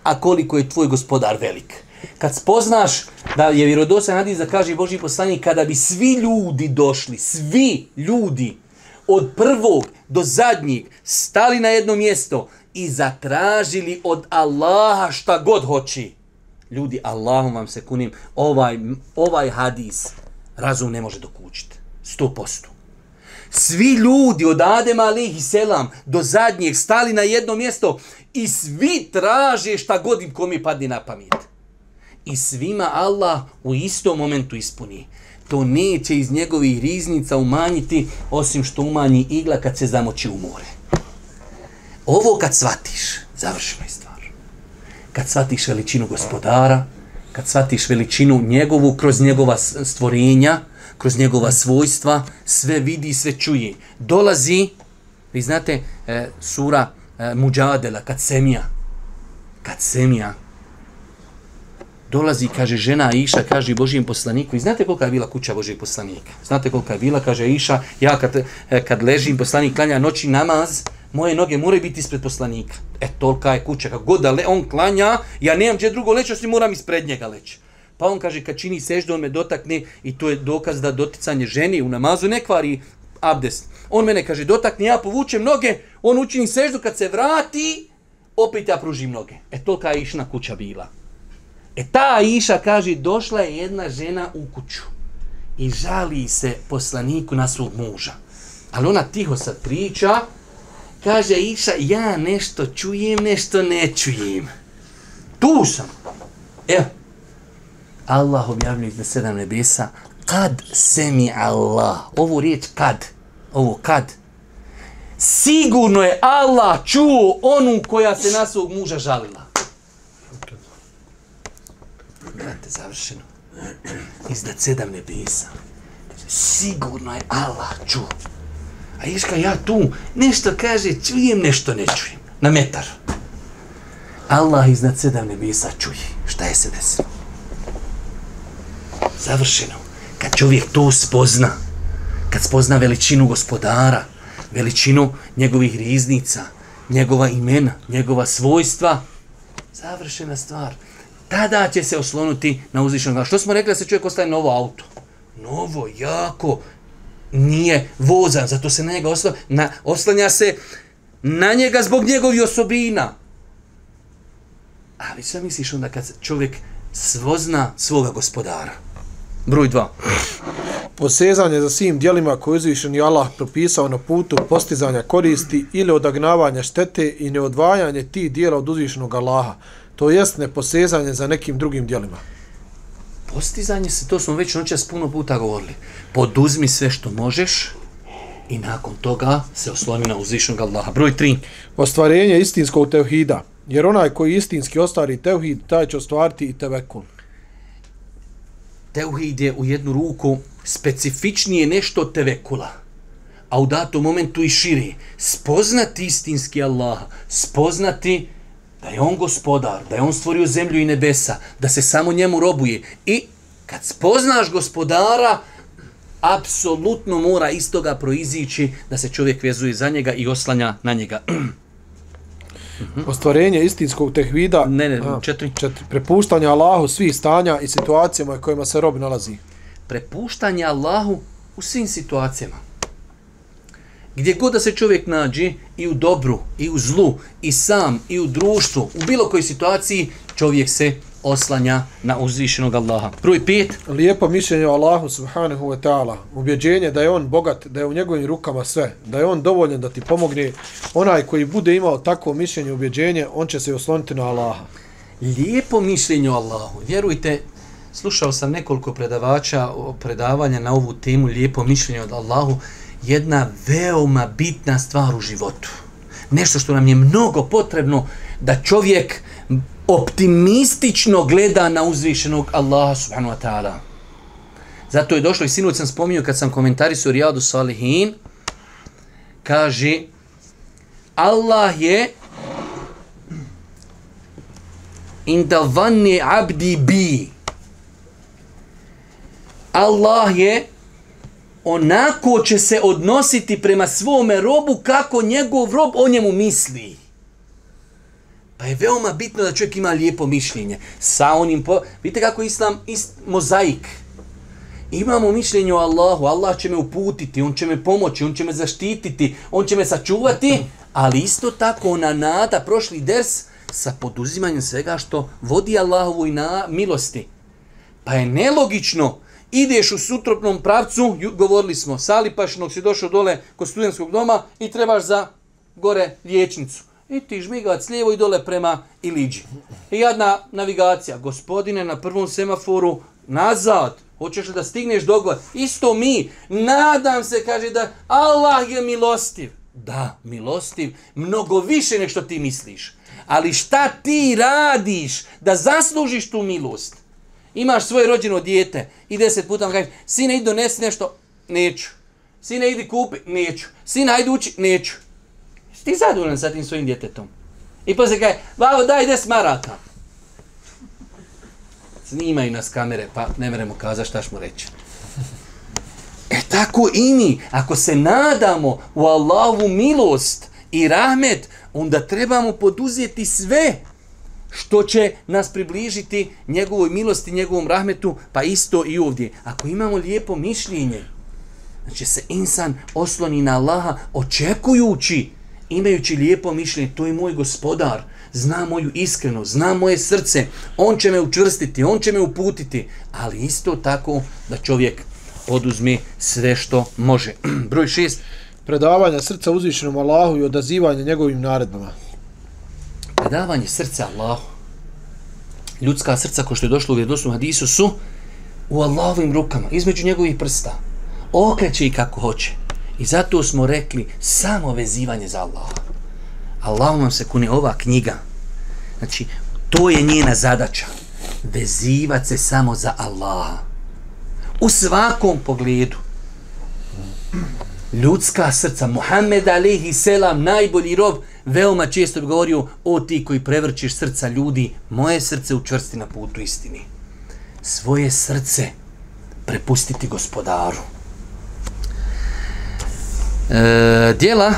a koliko je tvoj gospodar velik? Kad spoznaš da je vjerodosan hadis da kaže Boži poslanik, kada bi svi ljudi došli, svi ljudi, od prvog do zadnjeg, stali na jedno mjesto i zatražili od Allaha šta god hoći. Ljudi, Allahom vam se kunim, ovaj, ovaj hadis razum ne može dokućiti. Sto posto. Svi ljudi od Adema alih i selam do zadnjeg stali na jedno mjesto i svi traže šta god im komi padne na pamet. I svima Allah u istom momentu ispuni. To neće iz njegovih riznica umanjiti osim što umanji igla kad se zamoči u more. Ovo kad shvatiš, završimo je stvar. Kad shvatiš veličinu gospodara, kad shvatiš veličinu njegovu kroz njegova stvorenja, kroz njegova svojstva, sve vidi, sve čuje. Dolazi, vi znate, e, sura eh, e, Muđadela, kad semija, kad semija, dolazi, kaže žena Iša, kaže Božijem poslaniku, i znate kolika je bila kuća Božijeg poslanika? Znate kolika je bila, kaže Iša, ja kad, e, kad ležim, poslanik klanja noći namaz, moje noge moraju biti ispred poslanika. E, tolika je kuća, kako god da le, on klanja, ja nemam gdje drugo leći, osim moram ispred njega leći. Pa on kaže, kad čini seždu, on me dotakne i to je dokaz da doticanje ženi u namazu ne kvari abdest. On mene kaže, dotakne, ja povučem noge, on učini seždu, kad se vrati, opet ja pružim noge. E, tolika je išna kuća bila. E, ta iša, kaže, došla je jedna žena u kuću i žali se poslaniku na svog muža. Ali ona tiho sad priča, kaže Iša, ja nešto čujem, nešto ne čujem. Tu sam. Evo, Allah objavljuje iz sedam nebesa, kad semi Allah, ovu riječ kad, ovo kad, sigurno je Allah čuo onu koja se na svog muža žalila. Brate, završeno. Iznad sedam nebesa. Sigurno je Allah čuo. A Iška, ja tu nešto kaže, čujem, nešto ne čujem. Na metar. Allah iznad sedam nebesa čuje. Šta je se desilo? Savršeno. Kad čovjek to spozna, kad spozna veličinu gospodara, veličinu njegovih riznica, njegova imena, njegova svojstva, završena stvar. Tada će se oslonuti na uzvišenog. Što smo rekli da se čovjek ostaje novo auto? Novo, jako, nije vozan, zato se na njega oslanja, na, oslanja se na njega zbog njegovi osobina. Ali šta misliš onda kad čovjek svozna svoga gospodara? Broj dva. Posezanje za svim dijelima koje uzvišen je Allah propisao na putu postizanja koristi ili odagnavanja štete i neodvajanje tih dijela od uzvišenog Allaha. To jest neposezanje za nekim drugim dijelima postizanje se, to smo već noćas puno puta govorili, poduzmi sve što možeš i nakon toga se osloni na uzvišnog Allaha. Broj 3. Ostvarenje istinskog tevhida, jer onaj koji istinski ostvari tevhid, taj će ostvariti i tevekul teuhid je u jednu ruku specifičnije nešto od tevekula, a u datom momentu i širi. Spoznati istinski Allaha, spoznati da je on gospodar, da je on stvorio zemlju i nebesa, da se samo njemu robuje. I kad spoznaš gospodara, apsolutno mora iz toga proizići da se čovjek vezuje za njega i oslanja na njega. *clears throat* Ostvarenje istinskog tehvida. Ne, ne, a, četiri. četiri. Prepuštanje Allahu svih stanja i situacijama u kojima se rob nalazi. Prepuštanje Allahu u svim situacijama. Gdje god da se čovjek nađe, i u dobru, i u zlu, i sam, i u društvu, u bilo kojoj situaciji, čovjek se oslanja na uzvišenog Allaha. Broj pet. Lijepo mišljenje o Allahu subhanahu wa ta'ala. Ubjeđenje da je on bogat, da je u njegovim rukama sve, da je on dovoljan da ti pomogne. Onaj koji bude imao takvo mišljenje i ubjeđenje, on će se osloniti na Allaha. Lijepo mišljenje o Allahu. Vjerujte, slušao sam nekoliko predavača o predavanja na ovu temu lijepo mišljenje od Allahu. Jedna veoma bitna stvar u životu. Nešto što nam je mnogo potrebno da čovjek optimistično gleda na uzvišenog Allaha subhanahu wa ta'ala. Zato je došlo i sinoć sam spominio kad sam komentarisao Rijadu Salihin, kaže Allah je inda vanni abdi bi Allah je onako će se odnositi prema svome robu kako njegov rob o njemu misli. Pa je veoma bitno da čovjek ima lijepo mišljenje. Sa onim, po... vidite kako islam, ist, mozaik. Imamo mišljenje o Allahu, Allah će me uputiti, On će me pomoći, On će me zaštititi, On će me sačuvati, ali isto tako ona nada, prošli ders, sa poduzimanjem svega što vodi Allahovu i na milosti. Pa je nelogično, ideš u sutropnom pravcu, govorili smo, salipašnog si došao dole kod studentskog doma i trebaš za gore liječnicu i ti žmigavac lijevo i dole prema Iliđi. I jedna navigacija, gospodine, na prvom semaforu, nazad, hoćeš li da stigneš dogod? Isto mi, nadam se, kaže da Allah je milostiv. Da, milostiv, mnogo više nek što ti misliš. Ali šta ti radiš da zaslužiš tu milost? Imaš svoje rođeno dijete i deset puta vam kažeš, sine, idi donesi nešto, neću. Sine, idi kupi, neću. Sine, ajde uči, neću ti zadovoljan sa tim svojim djetetom? I poslije kaže, vavo daj 10 maraka. Snimaju nas kamere, pa ne meremo kaza šta ćemo reći. E tako i mi, ako se nadamo u Allahovu milost i rahmet, onda trebamo poduzeti sve što će nas približiti njegovoj milosti, njegovom rahmetu, pa isto i ovdje. Ako imamo lijepo mišljenje, znači se insan osloni na Allaha očekujući imajući lijepo mišljenje, to je moj gospodar, zna moju iskreno, zna moje srce, on će me učvrstiti, on će me uputiti, ali isto tako da čovjek poduzme sve što može. *clears throat* Broj šest. Predavanje srca uzvišenom Allahu i odazivanje njegovim naredbama. Predavanje srca Allahu. Ljudska srca, ko što je došlo u vjedosnom hadisu, su u Allahovim rukama, između njegovih prsta. Okreće i kako hoće. I zato smo rekli samo vezivanje za Allaha. Allah vam se kuni ova knjiga. Znači, to je njena zadaća. Vezivat se samo za Allaha. U svakom pogledu. Ljudska srca, Muhammed alihi selam, najbolji rob, veoma često bi govorio, o ti koji prevrćiš srca ljudi, moje srce učvrsti na putu istini. Svoje srce prepustiti gospodaru e, dijela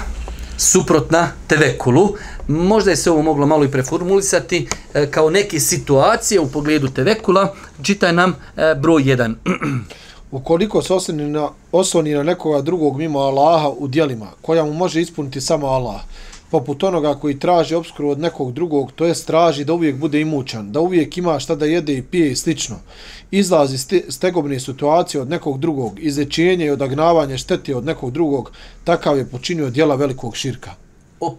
suprotna tevekulu. Možda je se ovo moglo malo i preformulisati e, kao neke situacije u pogledu tevekula. Čitaj nam e, broj 1. *clears throat* Ukoliko se osloni na, osloni na nekoga drugog mimo Allaha u dijelima, koja mu može ispuniti samo Allah, poput onoga koji traži obskru od nekog drugog, to je traži da uvijek bude imućan, da uvijek ima šta da jede i pije i slično. Izlazi stegobne situacije od nekog drugog, izlečenje i odagnavanje štete od nekog drugog, takav je počinio dijela velikog širka. Op,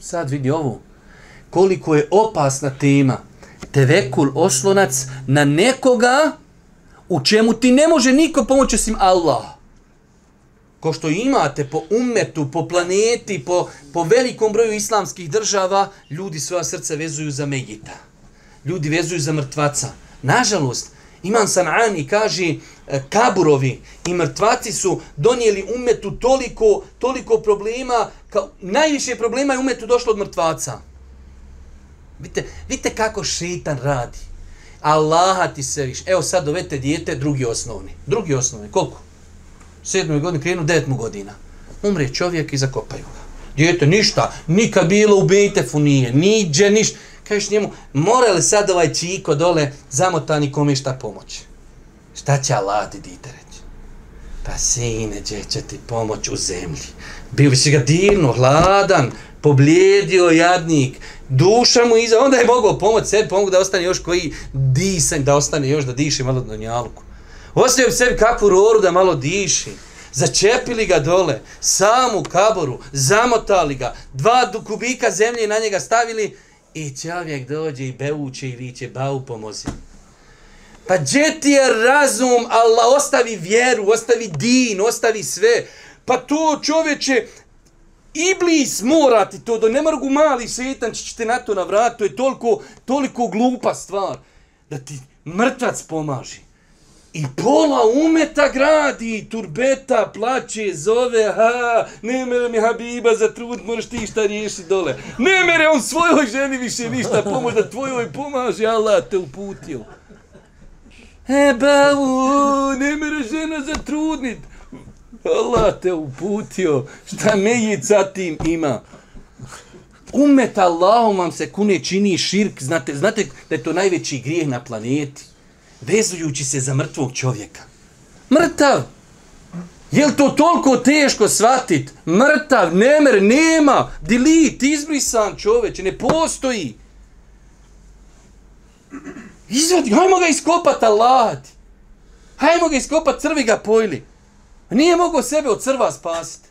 sad vidi ovo. Koliko je opasna tema. Tevekul oslonac na nekoga u čemu ti ne može niko pomoći osim Allah ko što imate po umetu, po planeti, po, po velikom broju islamskih država, ljudi svoja srca vezuju za Megita. Ljudi vezuju za mrtvaca. Nažalost, Imam San'an i kaže e, kaburovi i mrtvaci su donijeli umetu toliko, toliko problema, kao, najviše problema je umetu došlo od mrtvaca. Vidite, vidite kako šetan radi. Allaha ti se viš. Evo sad dovete dijete, drugi osnovni. Drugi osnovni, koliko? Sedmoj godini krenu, devet mu godina. Umre čovjek i zakopaju ga. Djete, ništa, nikad bilo u Bejtefu nije, niđe, ništa. Kažeš njemu, mora li sad ovaj čiko dole zamotani kome šta pomoć? Šta će Allah ti dite reći? Pa sine, gdje će ti pomoć u zemlji? Bio bi si ga divno, hladan, poblijedio jadnik, duša mu iza, onda je mogao pomoć sebi, pomogu da ostane još koji disanj, da ostane još da diše malo na njalku. Ostavio bi sebi kakvu roru da malo diši. Začepili ga dole, samu kaboru, zamotali ga, dva kubika zemlje na njega stavili i čovjek dođe i beuče i viće, bau pomozi. Pa gdje ti je razum, Allah, ostavi vjeru, ostavi din, ostavi sve. Pa to čovječe, Iblis mora ti to, da ne mogu mali setan, će te na to navrati, to je toliko, toliko glupa stvar, da ti mrtvac pomaži. I pola umeta gradi, turbeta, plaće, zove, ha, ne mere mi Habiba za trud, moraš ti šta riješi dole. Ne mere on svojoj ženi više ništa pomoć, da tvojoj pomaže, Allah te uputio. E, bavu, ne mere žena za trudnit. Allah te uputio, šta mejica tim ima. Umet Allahom vam se kune čini širk, znate, znate da je to najveći grijeh na planeti vezujući se za mrtvog čovjeka. Mrtav! Je li to toliko teško shvatit? Mrtav, nemer, nema, delete, izbrisan čoveč, ne postoji. Izvadi, hajmo ga iskopat Allah. Hajmo ga iskopat, crvi ga pojli. Nije mogao sebe od crva spasiti.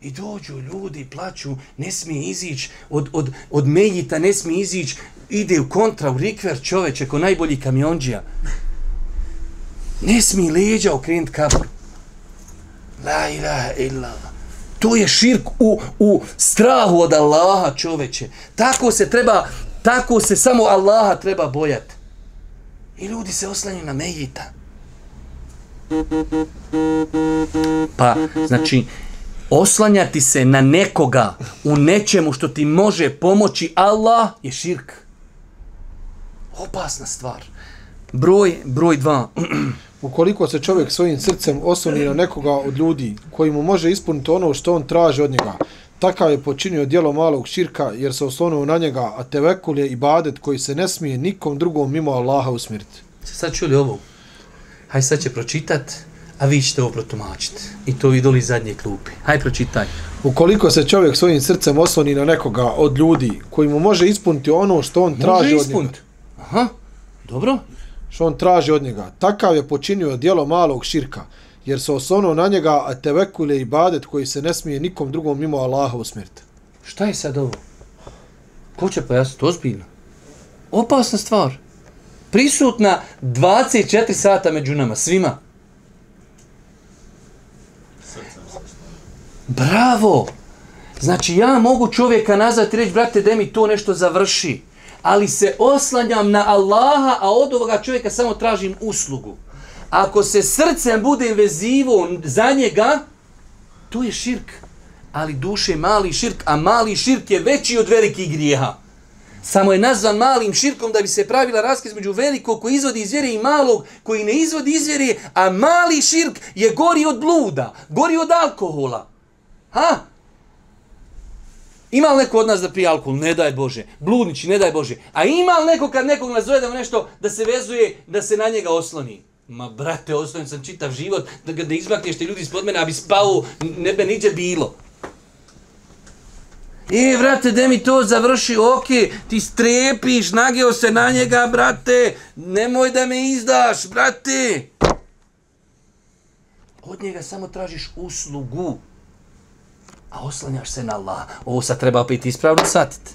I dođu ljudi, plaću, ne smije izići od, od, od mejita, ne smije izići ide u kontra, u rikver čoveče, ko najbolji kamionđija. Ne smije leđa okrenut kabor. La ilaha illa. To je širk u, u strahu od Allaha čoveče. Tako se treba, tako se samo Allaha treba bojati. I ljudi se oslanju na mejita. Pa, znači, oslanjati se na nekoga u nečemu što ti može pomoći Allah je širk opasna stvar. Broj, broj dva. *clears throat* Ukoliko se čovjek svojim srcem osloni na nekoga od ljudi koji mu može ispuniti ono što on traži od njega, takav je počinio dijelo malog širka jer se oslonuo na njega, a tevekul je ibadet koji se ne smije nikom drugom mimo Allaha usmjeriti. Se sad čuli ovo? Haj sad će pročitat, a vi ćete ovo protumačiti. I to idoli zadnje klupi. Haj pročitaj. Ukoliko se čovjek svojim srcem osloni na nekoga od ljudi koji mu može ispuniti ono što on traži od njega. Aha, dobro. Što on traži od njega. Takav je počinio dijelo malog širka, jer se osnovno na njega a tevekule i badet koji se ne smije nikom drugom mimo Allaha usmjeriti. Šta je sad ovo? Ko će pojasniti? Ozbiljno. Opasna stvar. Prisutna 24 sata među nama, svima. Bravo! Znači ja mogu čovjeka nazvati i reći, brate, da mi to nešto završi ali se oslanjam na Allaha, a od ovoga čovjeka samo tražim uslugu. Ako se srcem bude vezivo za njega, to je širk. Ali duše mali širk, a mali širk je veći od velikih grijeha. Samo je nazvan malim širkom da bi se pravila raskaz između velikog koji izvodi iz vjere i malog koji ne izvodi iz vjere, a mali širk je gori od bluda, gori od alkohola. Ha? Ima li neko od nas da pije alkohol? Ne daj Bože. Bludnići, ne daj Bože. A ima li neko kad nekog nazove da nešto da se vezuje, da se na njega osloni? Ma brate, oslonim sam čitav život, da ga da izmakneš te ljudi ispod mene, a bi spao, ne bi niđe bilo. E, vrate, de mi to završi, ok, ti strepiš, nageo se na njega, brate, nemoj da me izdaš, brate. Od njega samo tražiš uslugu a oslanjaš se na Allah. Ovo sad treba opet ispravno satiti.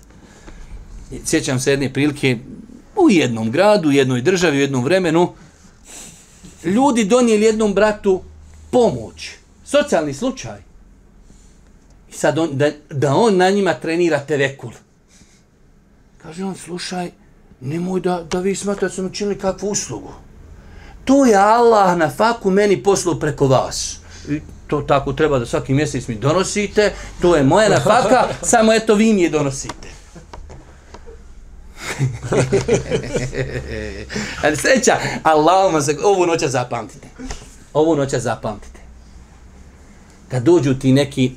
Sjećam se jedne prilike u jednom gradu, u jednoj državi, u jednom vremenu, ljudi donijeli jednom bratu pomoć. Socijalni slučaj. I sad on, da, da on na njima trenira tevekul. Kaže on, slušaj, nemoj da, da vi smatrate da sam učinili kakvu uslugu. To je Allah na faku meni poslao preko vas. I to tako treba da svaki mjesec mi donosite, to je moja nafaka, *laughs* samo eto vi mi je donosite. *laughs* Ali sreća, Allahuma se, ovu noća zapamtite. Ovu noća zapamtite. Kad dođu ti neki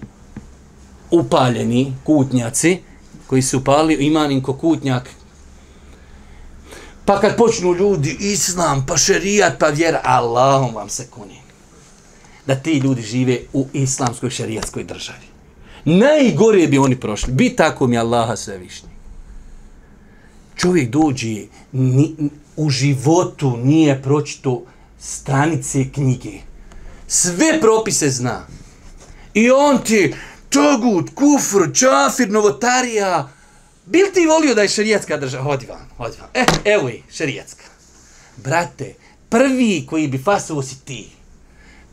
upaljeni kutnjaci, koji su upali imanin ko kutnjak. Pa kad počnu ljudi, islam, pa šerijat, pa vjera, Allahom vam se kuni. Da ti ljudi žive u islamskoj šerijatskoj državi. Najgore bi oni prošli. Bi tako mi Allaha svevišnji. Čovjek dođe, ni, u životu nije pročito stranice knjige. Sve propise zna. I on ti, čogut, kufr, čafir, novotarija, bil ti volio da je šerijatska država? Hodi vam, hodi vam. E, eh, evo je, šerijatska. Brate, prvi koji bi fasovo si ti.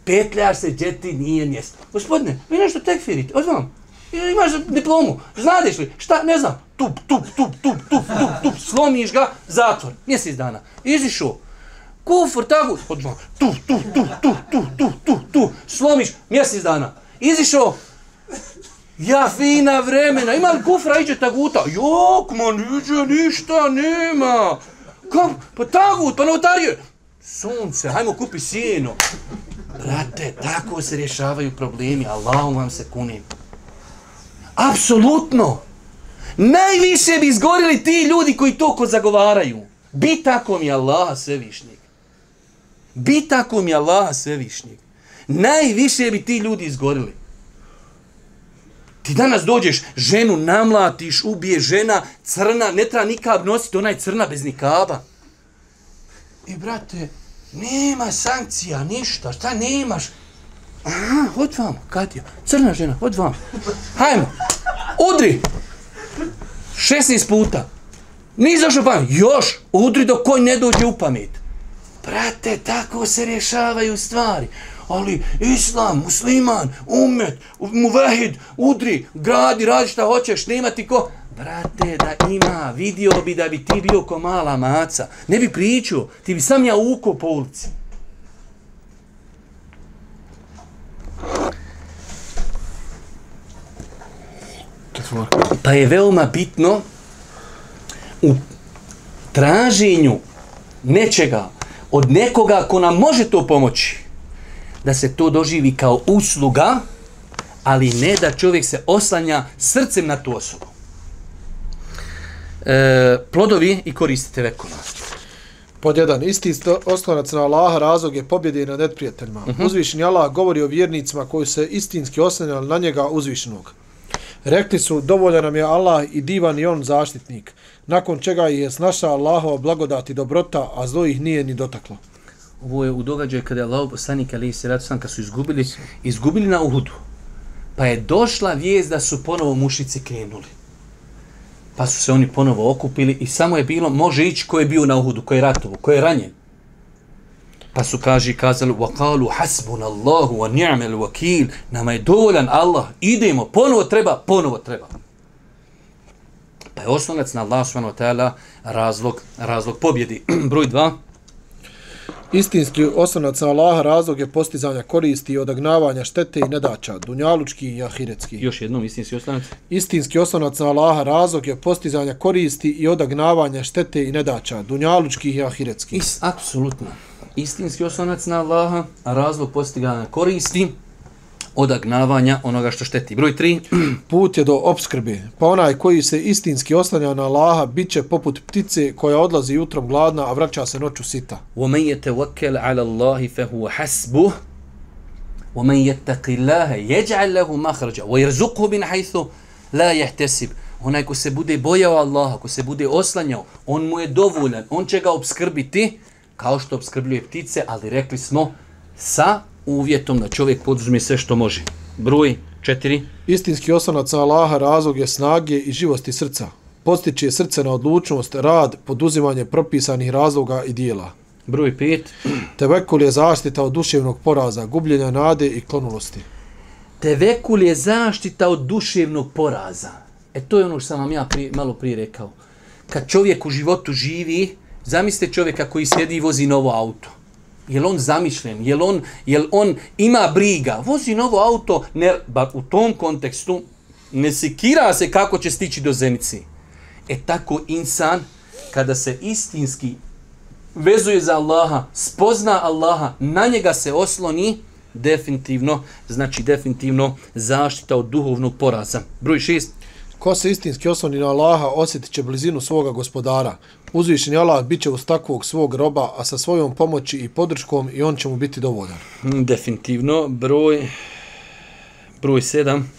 Petljaš se, gdje ti nije mjesto. Gospodine, vi nešto tekfirite, hodi. Imaš diplomu, znadeš li, šta, ne znam, tup, tup, tup, tup, tup, tup, tup, slomiš ga, zatvor, mjesec dana. Izišao, kufr, tagu, odmah, tu, tu, tu, tu, tu, tu, tu, tu, slomiš, mjesec dana. Izišao, ja fina vremena, ima li kufra, iđe taguta, jok, man, iđe, ništa, nema. Kom, pa tagut, pa notarije, sunce, hajmo kupi sjeno. Brate, tako se rješavaju problemi, Allahom vam se kunim. Apsolutno. Najviše bi izgorili ti ljudi koji to ko zagovaraju. Bi tako mi Allah svevišnjeg. Bi tako mi Allah svevišnjeg. Najviše bi ti ljudi izgorili. Ti danas dođeš, ženu namlatiš, ubije žena, crna, ne treba nikab nositi, ona je crna bez nikaba. I brate, nema sankcija, ništa, šta nemaš? Aha, hod vam, Katja, crna žena, hod vam. Hajmo, udri. 16 puta. Nije zašao pamet. Još, udri dok konj ne dođe u pamet. Brate, tako se rješavaju stvari. Ali islam, musliman, umet, muvahid, udri, gradi, radi šta hoćeš, nema ti ko... Brate, da ima, vidio bi da bi ti bio ko mala maca. Ne bi pričao, ti bi sam ja uko po ulici. Pa je veoma bitno u traženju nečega od nekoga ko nam može to pomoći da se to doživi kao usluga, ali ne da čovjek se oslanja srcem na tu osobu. E, plodovi i koristite vekova. Pod jedan, isti oslonac na Allaha razlog je pobjede nad neprijateljima. Uh mhm. -huh. Uzvišeni Allah govori o vjernicima koji se istinski oslanjali na njega uzvišenog. Rekli su, dovoljan nam je Allah i divan i on zaštitnik, nakon čega je snaša Allahova blagodat i dobrota, a zlo ih nije ni dotaklo. Ovo je u događaju kada je Allah poslanik Ali se ratu sam kad su izgubili, izgubili na Uhudu. Pa je došla vijest da su ponovo mušici krenuli. Pa su se oni ponovo okupili i samo je bilo, može ići ko je bio na Uhudu, ko je ratovo, ko je ranjen. Pa su kaži kazali وَقَالُوا حَسْبُنَ اللَّهُ وَنِعْمَ ni'mal. Nama je dovoljan Allah. Idemo, ponovo treba, ponovo treba. Pa je osnovac na Allah subhanahu wa ta'ala razlog, razlog pobjedi. *clears throat* Broj 2. Istinski osnovac na Allaha razlog je postizanja koristi i odagnavanja štete i nedača, dunjalučki i ahiretski. Još jednom, istinski osnovac. Istinski osnovac na Allaha razlog je postizanja koristi i odagnavanja štete i nedača, dunjalučki i ahiretski. Is, apsolutno istinski osnovac na Allaha, razlog postiganja koristi od agnavanja onoga što šteti. Broj 3. *clears throat* Put je do obskrbe. Pa onaj koji se istinski oslanja na Allaha, bit će poput ptice koja odlazi jutrom gladna, a vraća se noću sita. وَمَنْ يَتَوَكَّلْ عَلَى اللَّهِ فَهُوَ حَسْبُهُ وَمَنْ يَتَّقِ اللَّهَ يَجْعَلْ لَهُ مَخْرَجَ وَيَرْزُقْهُ بِنْ حَيْثُ لَا يَحْتَسِبُ Onaj ko se bude bojao Allaha, ko se bude oslanjao, on mu je dovoljan, on će ga obskrbiti, kao što obskrbljuje ptice, ali rekli smo sa uvjetom da čovjek poduzme sve što može. Broj četiri. Istinski osanac Allaha razlog je snage i živosti srca. Postiče srce na odlučnost, rad, poduzimanje propisanih razloga i dijela. Broj pet. Tevekul je zaštita od duševnog poraza, gubljenja nade i klonulosti. Tevekul je zaštita od duševnog poraza. E to je ono što sam vam ja prije, malo prije rekao. Kad čovjek u životu živi, Zamislite čovjeka koji sjedi i vozi novo auto. Je on zamišljen? Je on, jel on ima briga? Vozi novo auto, ne, bar u tom kontekstu ne sekira se kako će stići do zenici. E tako insan, kada se istinski vezuje za Allaha, spozna Allaha, na njega se osloni, definitivno, znači definitivno zaštita od duhovnog poraza. Broj šest. Ko se istinski osloni na Allaha, osjetit će blizinu svoga gospodara. Uzvišeni Allah bit će uz takvog svog roba, a sa svojom pomoći i podrškom i on će mu biti dovoljan. Mm, Definitivno. Broj... Broj sedam.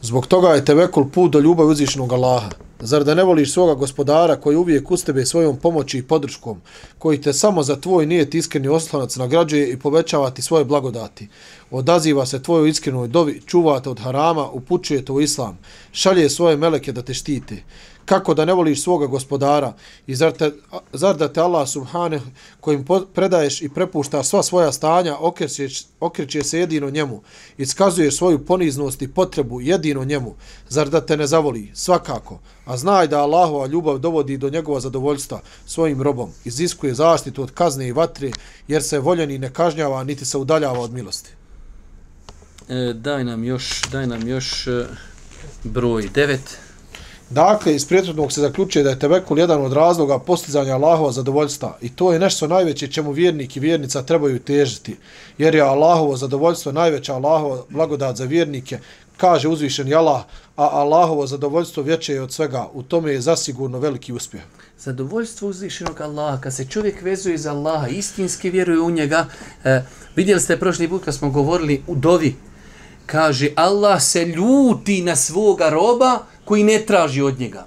Zbog toga je tevekul put do ljubavi uzvišenog Allaha. Zar da ne voliš svoga gospodara koji uvijek uz tebe svojom pomoći i podrškom, koji te samo za tvoj nijet iskreni oslonac nagrađuje i povećava ti svoje blagodati. Odaziva se tvojoj iskrenoj dovi, čuva te od harama, upućuje te u islam, šalje svoje meleke da te štite kako da ne voliš svoga gospodara? I zar, te, zar da te Allah subhane kojim predaješ i prepušta sva svoja stanja okreće, okreće se jedino njemu iskazuješ svoju poniznost i potrebu jedino njemu? Zar da te ne zavoli? Svakako. A znaj da Allahova ljubav dovodi do njegova zadovoljstva svojim robom. Iziskuje zaštitu od kazne i vatre jer se voljeni ne kažnjava niti se udaljava od milosti. E, daj nam još daj nam još e, broj 9 Dakle, iz prijetrodnog se zaključuje da je tevekul jedan od razloga postizanja Allahova zadovoljstva i to je nešto najveće čemu vjernik i vjernica trebaju težiti, jer je Allahovo zadovoljstvo najveća Allahova blagodat za vjernike, kaže uzvišeni Allah, a Allahovo zadovoljstvo vječe je od svega, u tome je zasigurno veliki uspjeh. Zadovoljstvo uzvišenog Allaha, kad se čovjek vezuje za Allaha, istinski vjeruje u njega, e, vidjeli ste prošli put kad smo govorili u dovi, kaže Allah se ljuti na svoga roba, koji ne traži od njega.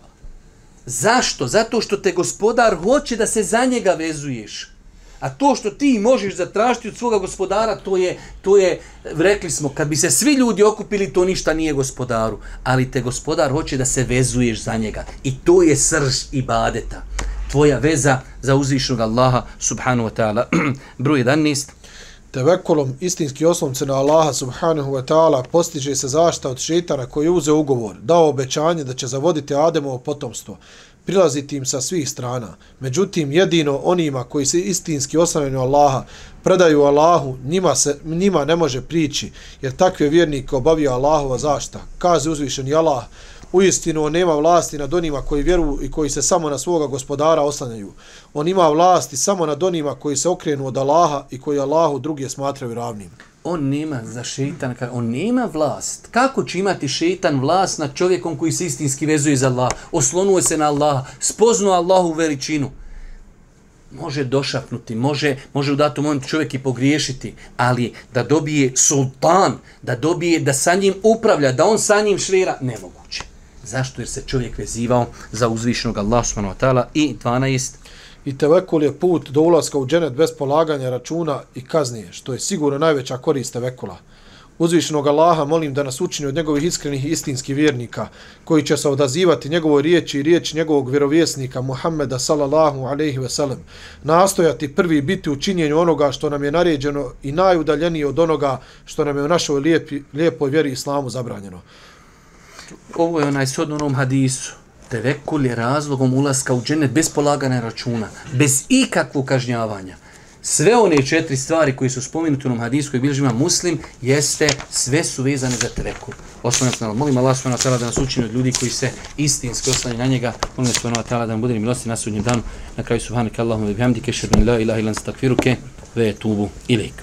Zašto? Zato što te gospodar hoće da se za njega vezuješ. A to što ti možeš zatražiti od svoga gospodara, to je, to je, rekli smo, kad bi se svi ljudi okupili, to ništa nije gospodaru. Ali te gospodar hoće da se vezuješ za njega. I to je srž ibadeta. Tvoja veza za uzvišnog Allaha, subhanu wa ta'ala. *clears throat* Broj 11. Tevekulom istinski oslonce na Allaha subhanahu wa ta'ala postiže se zašta od šeitana koji uze ugovor, dao obećanje da će zavoditi Ademovo potomstvo, prilaziti im sa svih strana. Međutim, jedino onima koji se istinski oslanjaju Allaha, predaju Allahu, njima, se, njima ne može prići, jer takve vjernike obavio Allahova zašta. Kaze uzvišeni Allah, U istinu on nema vlasti nad onima koji vjeruju i koji se samo na svoga gospodara oslanjaju. On ima vlasti samo nad onima koji se okrenu od Allaha i koji Allahu druge smatraju ravnim. On nema za šeitan, on nema vlast. Kako će imati šeitan vlast nad čovjekom koji se istinski vezuje za Allah? Oslonuje se na Allaha, spoznu Allahu veličinu. Može došapnuti, može, može u datom momentu čovjek i pogriješiti, ali da dobije sultan, da dobije da sa njim upravlja, da on sa njim švira, nemoguće. Zašto? Jer se čovjek vezivao za uzvišenog Allah subhanahu wa ta'ala i 12. I tevekul je put do ulaska u dženet bez polaganja računa i kaznije, što je sigurno najveća korist tevekula. Uzvišenog Allaha molim da nas učini od njegovih iskrenih istinskih vjernika, koji će se odazivati njegovoj riječi i riječi njegovog vjerovjesnika Muhammeda sallallahu alaihi ve sellem, nastojati prvi biti u činjenju onoga što nam je naređeno i najudaljeniji od onoga što nam je u našoj lijepi, lijepoj vjeri islamu zabranjeno ovo je onaj sod onom hadisu. Tevekul je razlogom ulaska u džennet bez polagane računa, bez ikakvog kažnjavanja. Sve one četiri stvari koji su spomenuti u onom hadisu koji bilježima muslim, jeste, sve su vezane za tevekul. Osnovno se molim Allah subhanahu ta'ala da nas učini od ljudi koji se istinski oslanjaju na njega. Molim Allah subhanahu wa ta'ala da nam bude milosti na sudnjem danu. Na kraju subhanaka Allahumma bihamdike, šedun la ilaha ilan stakfiruke, ve tubu ilik.